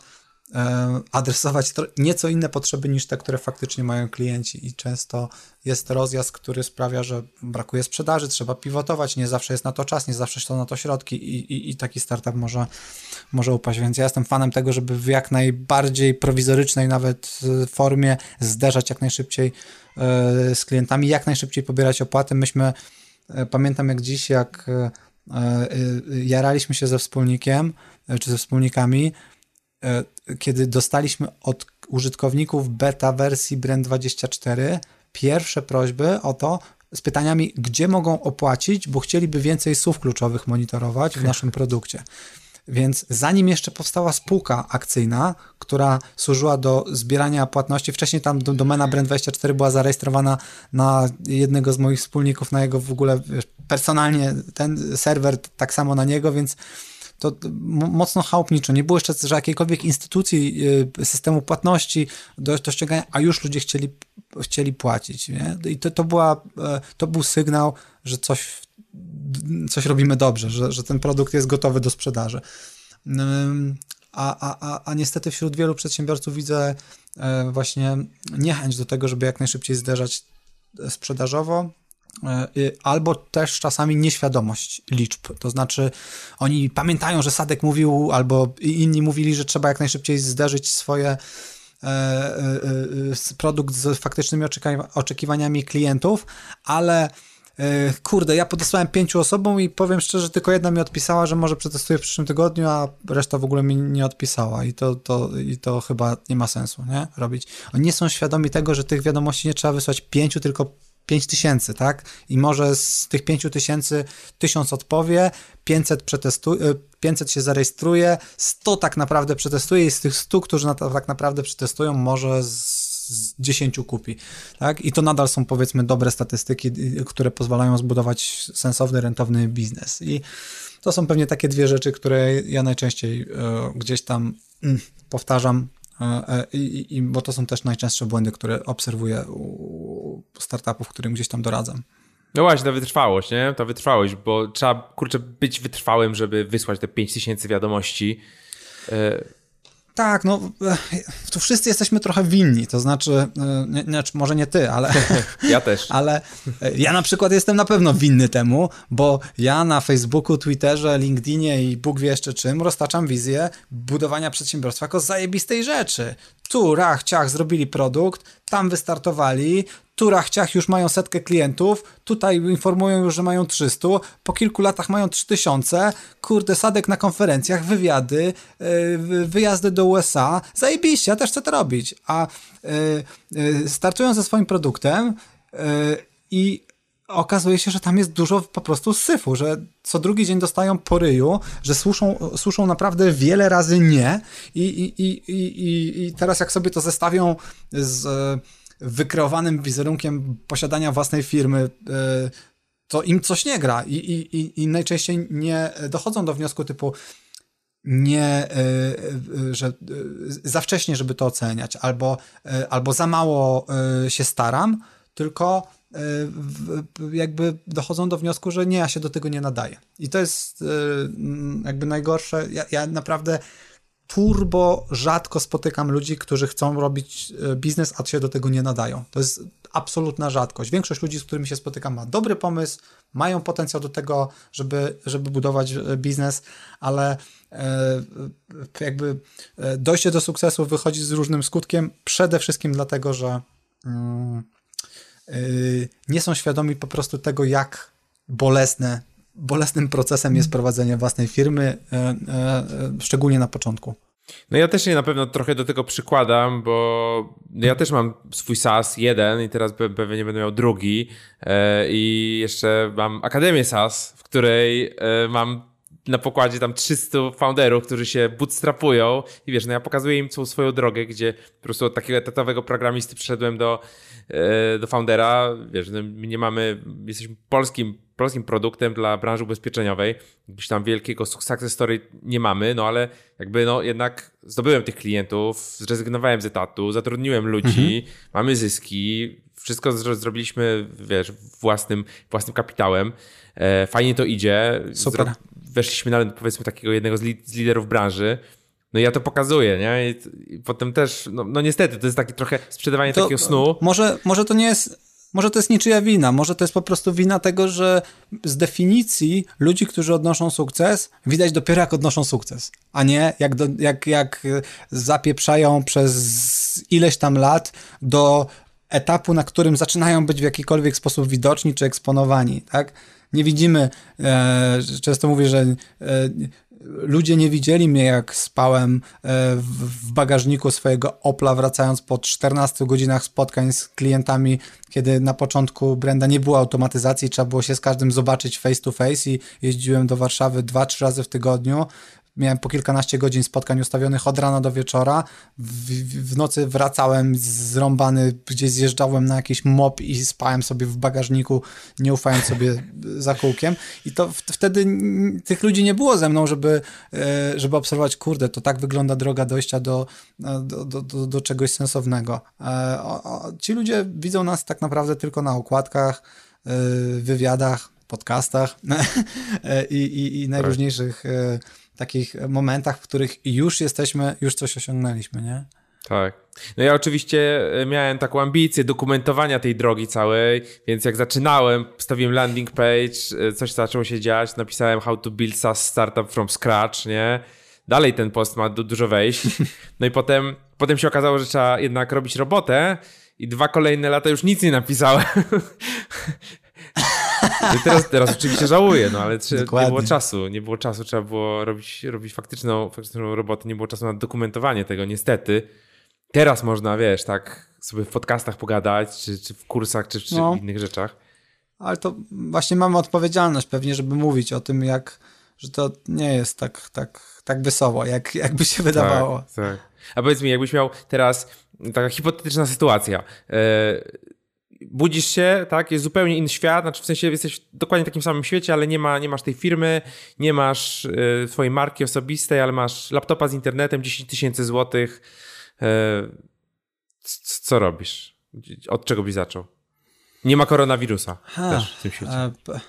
adresować nieco inne potrzeby niż te, które faktycznie mają klienci i często jest rozjazd, który sprawia, że brakuje sprzedaży, trzeba pivotować, nie zawsze jest na to czas, nie zawsze są na to środki i, i, i taki startup może, może upaść, więc ja jestem fanem tego, żeby w jak najbardziej prowizorycznej nawet e, formie zderzać jak najszybciej e, z klientami, jak najszybciej pobierać opłaty. Myśmy, pamiętam jak dziś, jak jaraliśmy się ze wspólnikiem, czy ze wspólnikami, E, kiedy dostaliśmy od użytkowników beta wersji Brand24 pierwsze prośby o to, z pytaniami, gdzie mogą opłacić, bo chcieliby więcej słów kluczowych monitorować w naszym produkcie. Więc zanim jeszcze powstała spółka akcyjna, która służyła do zbierania płatności, wcześniej tam domena Brand24 była zarejestrowana na jednego z moich wspólników, na jego w ogóle personalnie ten serwer tak samo na niego, więc to mocno chałupniczo. Nie było jeszcze że jakiejkolwiek instytucji y, systemu płatności do, do ściągania, a już ludzie chcieli, chcieli płacić. Nie? I to, to, była, e, to był sygnał, że coś, coś robimy dobrze, że, że ten produkt jest gotowy do sprzedaży. A, a, a, a niestety wśród wielu przedsiębiorców widzę e, właśnie niechęć do tego, żeby jak najszybciej zderzać sprzedażowo albo też czasami nieświadomość liczb. To znaczy, oni pamiętają, że Sadek mówił, albo inni mówili, że trzeba jak najszybciej zderzyć swoje produkt z faktycznymi oczekiwaniami klientów, ale E, kurde, ja podesłałem pięciu osobom i powiem szczerze, tylko jedna mi odpisała, że może przetestuję w przyszłym tygodniu, a reszta w ogóle mi nie odpisała i to, to, i to chyba nie ma sensu, nie? Robić. Oni nie są świadomi tego, że tych wiadomości nie trzeba wysłać pięciu, tylko 5 tysięcy, tak? I może z tych 5 tysięcy tysiąc odpowie, 500, przetestu, 500 się zarejestruje, 100 tak naprawdę przetestuje i z tych 100, którzy na tak naprawdę przetestują, może z z 10 kupi. Tak? I to nadal są powiedzmy dobre statystyki, które pozwalają zbudować sensowny, rentowny biznes. I to są pewnie takie dwie rzeczy, które ja najczęściej e, gdzieś tam mm, powtarzam, i, i, bo to są też najczęstsze błędy, które obserwuję u startupów, którym gdzieś tam doradzam. No właśnie, ta wytrwałość, nie? Ta wytrwałość, bo trzeba, kurczę, być wytrwałym, żeby wysłać te 5000 wiadomości. Tak, no tu wszyscy jesteśmy trochę winni, to znaczy, e, nie, nie, może nie ty, ale... (laughs) Ja też. Ale e, ja na przykład jestem na pewno winny temu, bo ja na Facebooku, Twitterze, LinkedInie i Bóg wie jeszcze czym roztaczam wizję budowania przedsiębiorstwa jako zajebistej rzeczy. Tu, rach, ciach, zrobili produkt, tam wystartowali, tu rachciach już mają setkę klientów, tutaj informują już, że mają 300, po kilku latach mają 3000, kurde, sadek na konferencjach, wywiady, yy, wyjazdy do USA, zajebiście, ja też chcę to robić, a yy, startują ze swoim produktem i okazuje się, że tam jest dużo po prostu syfu, że co drugi dzień dostają po ryju, że słyszą, słyszą naprawdę wiele razy nie i, i, i, i, i teraz jak sobie to zestawią z wykreowanym wizerunkiem posiadania własnej firmy, e, to im coś nie gra i, i, i najczęściej nie dochodzą do wniosku typu nie, e, e, że za wcześnie, żeby to oceniać, albo, albo za mało się staram, tylko jakby dochodzą do wniosku, że nie, ja się do tego nie nadaję. I to jest jakby najgorsze. Ja, ja naprawdę turbo rzadko spotykam ludzi, którzy chcą robić e, biznes, a się do tego nie nadają. To jest absolutna rzadkość. Większość ludzi, z którymi się spotykam, ma dobry pomysł, mają potencjał do tego, żeby, żeby budować e, biznes, ale e, jakby dojście do sukcesu wychodzi z różnym skutkiem, przede wszystkim dlatego, że mm, nie są świadomi po prostu tego, jak bolesne bolesnym procesem jest prowadzenie własnej firmy, e, e, szczególnie na początku. No ja też się na pewno trochę do tego przykładam, bo ja też mam swój SaaS jeden i teraz pewnie nie będę miał drugi e, i jeszcze mam Akademię SaaS, w której mam na pokładzie tam 300 founderów, którzy się bootstrapują i wiesz, no ja pokazuję im całą swoją drogę, gdzie po prostu od takiego etatowego programisty przyszedłem do, do foundera, wiesz, no my nie mamy, jesteśmy polskim polskim produktem dla branży ubezpieczeniowej. Gdzieś tam wielkiego success story nie mamy, no ale jakby no jednak zdobyłem tych klientów, zrezygnowałem z etatu, zatrudniłem ludzi, mhm. mamy zyski, wszystko zrobiliśmy, wiesz, własnym, własnym kapitałem. E, fajnie to idzie. Super. Zro weszliśmy nawet powiedzmy takiego jednego z, li z liderów branży. No ja to pokazuję, nie? I, i potem też, no, no, niestety, to jest taki trochę sprzedawanie to, takiego snu. Może, może to nie jest może to jest niczyja wina, może to jest po prostu wina tego, że z definicji ludzi, którzy odnoszą sukces, widać dopiero jak odnoszą sukces, a nie jak, do, jak, jak zapieprzają przez ileś tam lat do etapu, na którym zaczynają być w jakikolwiek sposób widoczni czy eksponowani, tak? Nie widzimy, e, często mówię, że e, ludzie nie widzieli mnie, jak spałem e, w bagażniku swojego Opla, wracając po 14 godzinach spotkań z klientami, kiedy na początku Brenda nie było automatyzacji, trzeba było się z każdym zobaczyć face to face i jeździłem do Warszawy dwa, trzy razy w tygodniu miałem po kilkanaście godzin spotkań ustawionych od rana do wieczora. W, w, nocy wracałem zrąbany, gdzieś zjeżdżałem na jakiś mop i spałem sobie w bagażniku, nie ufając sobie (laughs) za kółkiem. I to wtedy tych ludzi nie było ze mną, żeby, e, żeby obserwować, kurde, to tak wygląda droga dojścia do, do, do, do, do czegoś sensownego. E, ci ludzie widzą nas tak naprawdę tylko na okładkach, e, wywiadach, podcastach (laughs) i, i, i najróżniejszych takich momentach, w których już jesteśmy, już coś osiągnęliśmy, nie? Tak. No ja oczywiście e, miałem taką ambicję dokumentowania tej drogi całej, więc jak zaczynałem, stawiłem landing page, e, coś zaczęło się dziać, napisałem how to build SaaS startup from scratch, nie? Dalej ten post ma dużo wejść. (laughs) No i potem, potem się okazało, że trzeba jednak robić robotę i dwa kolejne lata już nic nie napisałem. (laughs) Teraz, teraz oczywiście żałuję, no ale czy, nie było czasu, nie było czasu, trzeba było robić, robić faktyczną, faktyczną robotę, nie było czasu na dokumentowanie tego, niestety. Teraz można, wiesz, tak sobie w podcastach pogadać, czy, czy w kursach, czy, czy no. w innych rzeczach. Ale to właśnie mamy odpowiedzialność pewnie, żeby mówić o tym, jak, że to nie jest tak, tak, tak wesoło, jak, jakby się wydawało. Tak, tak. A powiedz mi, jakbyś miał teraz taka hipotetyczna sytuacja. Budzisz się, tak, jest zupełnie inny świat, znaczy w sensie jesteś w dokładnie takim samym świecie, ale nie, ma, nie masz tej firmy, nie masz y, swojej marki osobistej, ale masz laptopa z internetem, 10 tysięcy złotych. Y, co robisz? Od czego byś zaczął? Nie ma koronawirusa ha, też w tym świecie. E, (laughs)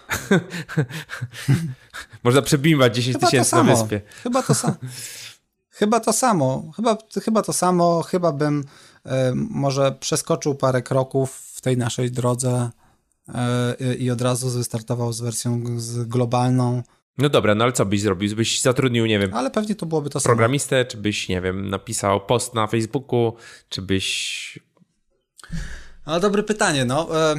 Można przebimbać 10 tysięcy na wyspie. Chyba to samo. (laughs) chyba to samo. Chyba, chyba to samo. Chyba bym e, może przeskoczył parę kroków tej naszej drodze e, i od razu wystartował z wersją z globalną. No dobra, no ale co byś zrobił? Byś zatrudnił, nie wiem. Ale pewnie to byłoby to samo. Programistę, czy byś, nie wiem, napisał post na Facebooku, czy byś. Ale dobre pytanie, no. E,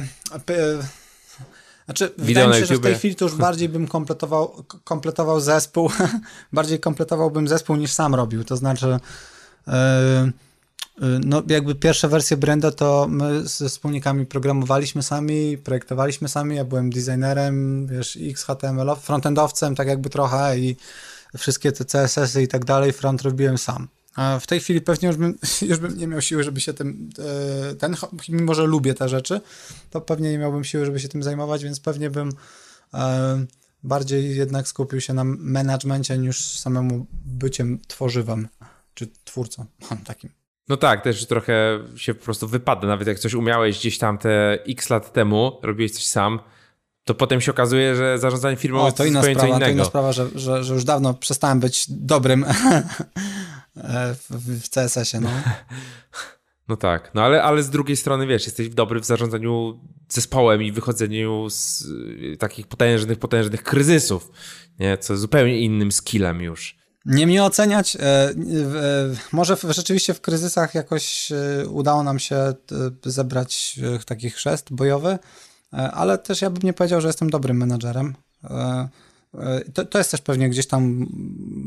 znaczy, wydaje mi się, że w tej chwili to już bardziej bym kompletował, kompletował zespół, (laughs) bardziej kompletowałbym zespół niż sam robił. To znaczy. Y, no, jakby pierwsze wersje Brenda to my ze wspólnikami programowaliśmy sami, projektowaliśmy sami, ja byłem designerem, wiesz, XHTML, frontendowcem, tak jakby trochę i wszystkie te CSS-y i tak dalej, front robiłem sam. A w tej chwili pewnie już bym, (laughs) już bym nie miał siły, żeby się tym, e, ten, mimo że lubię te rzeczy, to pewnie nie miałbym siły, żeby się tym zajmować, więc pewnie bym e, bardziej jednak skupił się na managemencie niż samemu byciem tworzywem, czy twórcą (laughs) takim. No tak, też trochę się po prostu wypada. Nawet jak coś umiałeś gdzieś tam te x lat temu, robiłeś coś sam, to potem się okazuje, że zarządzanie firmą o, jest to inna sprawa, co innego. To inna sprawa, że, że, że już dawno przestałem być dobrym (laughs) w, w CSS-ie. No. (laughs) no tak, no ale, ale z drugiej strony, wiesz, jesteś dobry w zarządzaniu zespołem i wychodzeniu z y, takich potężnych, potężnych kryzysów, nie? co zupełnie innym skillem już. Nie mnie oceniać. E, e, może rzeczywiście w kryzysach jakoś e, udało nam się zebrać taki chrzest bojowy, ale też ja bym nie powiedział, że jestem dobrym menadżerem. To, to jest też pewnie gdzieś tam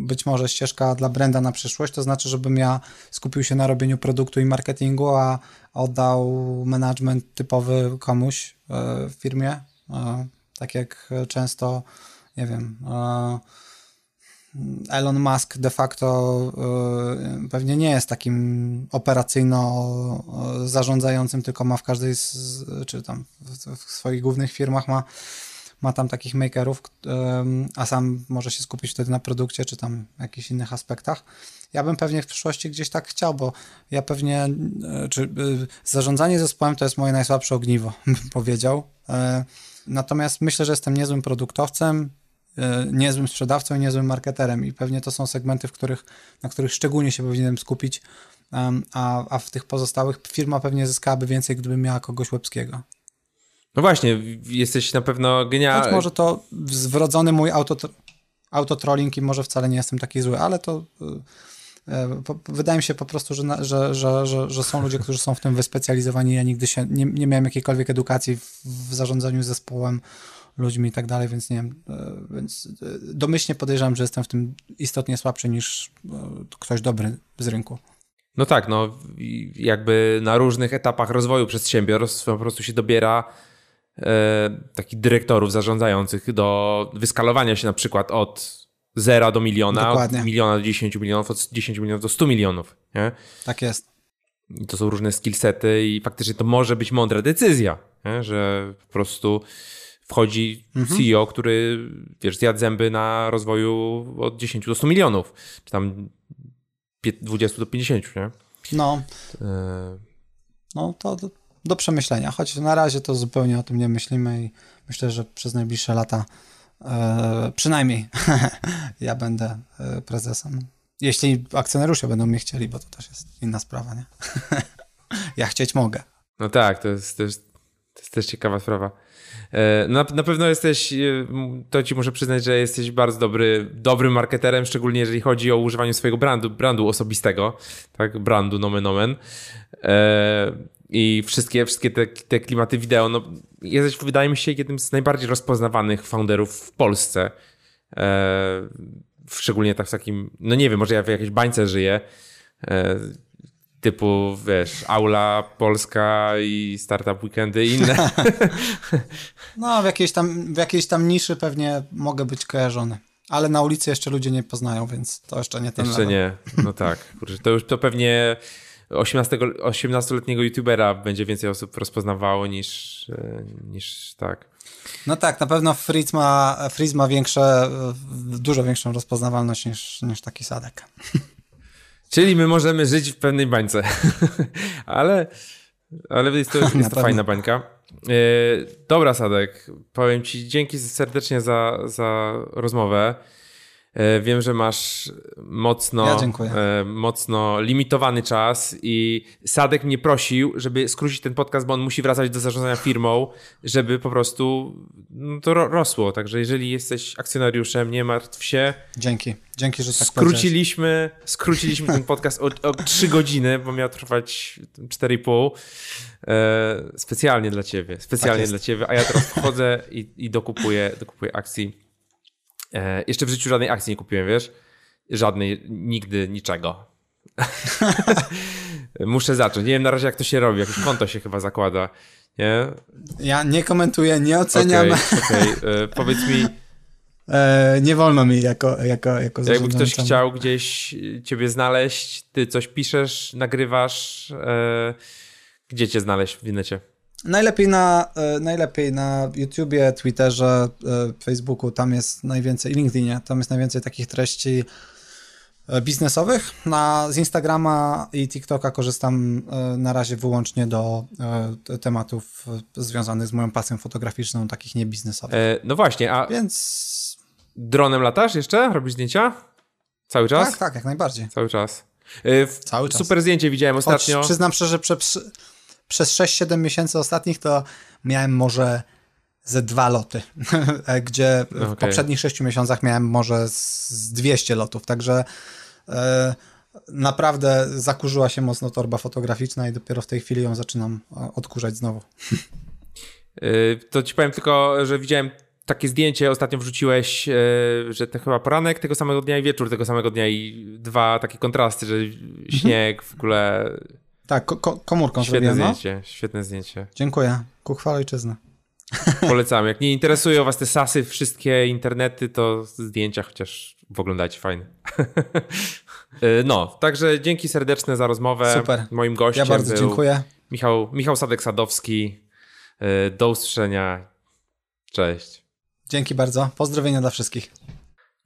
być może ścieżka dla Brenda na przyszłość, to znaczy, żebym ja skupił się na robieniu produktu i marketingu, a oddał management typowy komuś w firmie. Tak jak często, nie wiem, Elon Musk de facto y, pewnie nie jest takim operacyjno zarządzającym, tylko ma w każdej z, czy tam w, swoich głównych firmach ma, ma tam takich makerów, y, a sam może się skupić wtedy na produkcie, czy tam jakichś innych aspektach. Ja bym pewnie w przyszłości gdzieś tak chciał, bo ja pewnie, czy zarządzanie zespołem to jest moje najsłabsze ogniwo, (laughs) bym powiedział. Natomiast myślę, że jestem niezłym produktowcem, E, niezłym sprzedawcą i niezłym marketerem i pewnie to są segmenty, w których, na których szczególnie się powinienem skupić, a, a w tych pozostałych firma pewnie zyskałaby więcej, gdyby miała kogoś łebskiego. No właśnie, jesteś na pewno genialny. Choć może to zwrodzony mój auto, autotrolling i może wcale nie jestem taki zły, ale to e, e, wydaje mi się po prostu, że, że, że, że, są ludzie, którzy są w tym wyspecjalizowani. Ja nigdy się nie, nie miałem jakiejkolwiek edukacji w zarządzaniu zespołem ludźmi i tak dalej, więc nie wiem, e, więc e, domyślnie podejrzewam, że jestem w tym istotnie słabszy niż e, ktoś dobry z rynku. No tak, no jakby na różnych etapach rozwoju przedsiębiorstw po prostu się dobiera e, takich dyrektorów zarządzających do wyskalowania się na przykład od zera do miliona, Dokładnie. od miliona do 10 milionów, od 10 milionów do 100 milionów. Nie? Tak jest. I to są różne skillsety i faktycznie to może być mądra decyzja, nie? że po prostu wchodzi mhm. CEO, który, wiesz, zjadł zęby na rozwoju od 10 do 100 milionów, czy tam 20 do 50, nie? No. E... No to do, do, przemyślenia, choć na razie to zupełnie o tym nie myślimy i myślę, że przez najbliższe lata e, przynajmniej (laughs) ja będę e, prezesem. Jeśli akcjonariusze będą mnie chcieli, bo to też jest inna sprawa, nie? (laughs) ja chcieć mogę. No tak, to jest, to jest, to jest też ciekawa sprawa. E, na, na pewno jesteś, e, to ci muszę przyznać, że jesteś bardzo dobry, dobrym marketerem, szczególnie jeżeli chodzi o używanie swojego brandu, brandu osobistego, tak, brandu nomen omen. E, I wszystkie, wszystkie te, te klimaty wideo, no, jesteś, wydaje mi się, jednym z najbardziej rozpoznawanych founderów w Polsce. Szczególnie tak w takim, no nie wiem, może ja w jakiejś bańce żyję, typu, wiesz, Aula Polska i Startup Weekendy i inne. (laughs) No, w jakiejś, tam, w jakiejś tam niszy pewnie mogę być kojarzony. Ale na ulicy jeszcze ludzie nie poznają, więc to jeszcze nie ten Jeszcze level. nie, no tak. To już to pewnie 18, 18-letniego youtubera będzie więcej osób rozpoznawało niż, e, niż tak. No tak, na pewno Fritz ma, Fritz ma większe, dużo większą rozpoznawalność niż, niż taki Sadek. Czyli my możemy żyć w pewnej bańce. (laughs) ale, ale (laughs) jest to, jest to fajna bańka. E, dobra, Sadek, powiem Ci dzięki serdecznie za, za rozmowę. E, wiem, że masz mocno, ja e, mocno limitowany czas i Sadek mnie prosił, żeby skrócić ten podcast, bo on musi wracać do zarządzania firmą, żeby po prostu no, to rosło. Także jeżeli jesteś akcjonariuszem, nie martw się. Dzięki, dzięki, że tak skróciliśmy, skróciliśmy ten podcast o, o 3 godziny, bo miał trwać 4,5. E, specjalnie dla ciebie, specjalnie tak dla ciebie, a ja teraz wchodzę i, i dokupuję, dokupuję akcji jeszcze w życiu żadnej akcji nie kupiłem, wiesz? Żadnej, nigdy, niczego. (laughs) Muszę zacząć. Nie wiem na razie, jak to się robi. Jakieś konto się chyba zakłada. Nie? Ja nie komentuję, nie oceniam. Okej, okay, okay. powiedz mi. (laughs) E, nie wolno mi jako, jako, jako Jakby ktoś chciał gdzieś ciebie znaleźć, ty coś piszesz, nagrywasz, e, gdzie cię znaleźć w internecie? Najlepiej na, e, najlepiej na YouTubie, Twitterze, e, Facebooku, tam jest najwięcej, LinkedInie, tam jest najwięcej takich treści e, biznesowych. Na, z Instagrama i TikToka korzystam na razie wyłącznie do tematów związanych z moją pasją fotograficzną, takich niebiznesowych. E, no właśnie, a więc... dronem latasz jeszcze? Robisz zdjęcia? Cały czas? Tak, tak, jak najbardziej. Cały czas. E, Cały czas. Super zdjęcie widziałem ostatnio. Choć przyznam szczerze, prze, przez 6-7 miesięcy ostatnich to miałem może ze dwa loty, (laughs) gdzie w okay. poprzednich 6 miesiącach miałem może z 200 lotów, także e, naprawdę zakurzyła się mocno torba fotograficzna i dopiero w tej chwili ją zaczynam e, odkurzać znowu. E, to ci powiem tylko, że widziałem takie zdjęcie, ostatnio wrzuciłeś, że to chyba poranek tego samego dnia i wieczór tego samego dnia i dwa takie kontrasty, że śnieg w ogóle tak, ko komórką Świetne zrobiłem, no. zdjęcie, no? świetne zdjęcie. Dziękuję. Ku chwale ojczyzny. (laughs) Polecam. Jak nie interesują was te sasy, wszystkie internety, to zdjęcia chociaż oglądajcie, fajne. (laughs) Y, no, także dzięki serdeczne za rozmowę. Super. Moim gościem Ja bardzo dziękuję. Michał, Michał Sadek-Sadowski. Y, do usłyszenia. Cześć. Dzięki bardzo. Pozdrowienia dla wszystkich.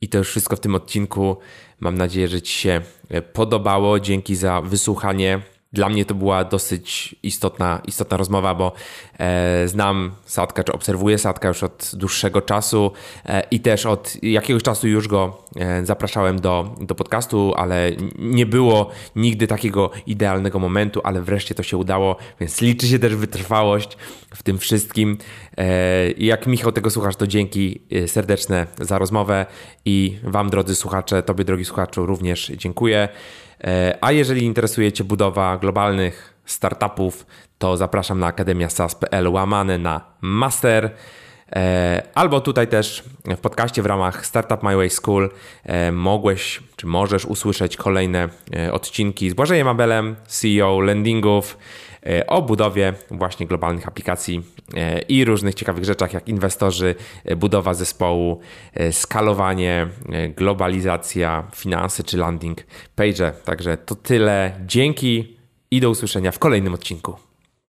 I to już wszystko w tym odcinku. Mam nadzieję, że Ci się y, podobało. Dzięki za wysłuchanie dla mnie to była dosyć istotna, istotna rozmowa, bo e, znam Sadka, czy obserwuję Sadka już od dłuższego czasu e, i też od jakiegoś czasu już go e, zapraszałem do, do podcastu, ale nie było nigdy takiego idealnego momentu, ale wreszcie to się udało, więc liczy się też wytrwałość w tym wszystkim. E, jak Michał tego słuchasz, to dzięki e, serdeczne za rozmowę i Wam, drodzy słuchacze, Tobie, drogi słuchaczu, również dziękuję. E, a jeżeli interesuje Cię budowa globalnych startupów, to zapraszam na akademiasas.pl łamane na master. E, albo tutaj też w podcaście w ramach Startup My Way School e, mogłeś, czy możesz usłyszeć kolejne odcinki z Błażejem Abelem, CEO Landingów, o budowie właśnie globalnych aplikacji i różnych ciekawych rzeczach, jak inwestorzy, budowa zespołu, skalowanie, globalizacja, finanse czy landing page. Także to tyle. Dzięki i do usłyszenia w kolejnym odcinku.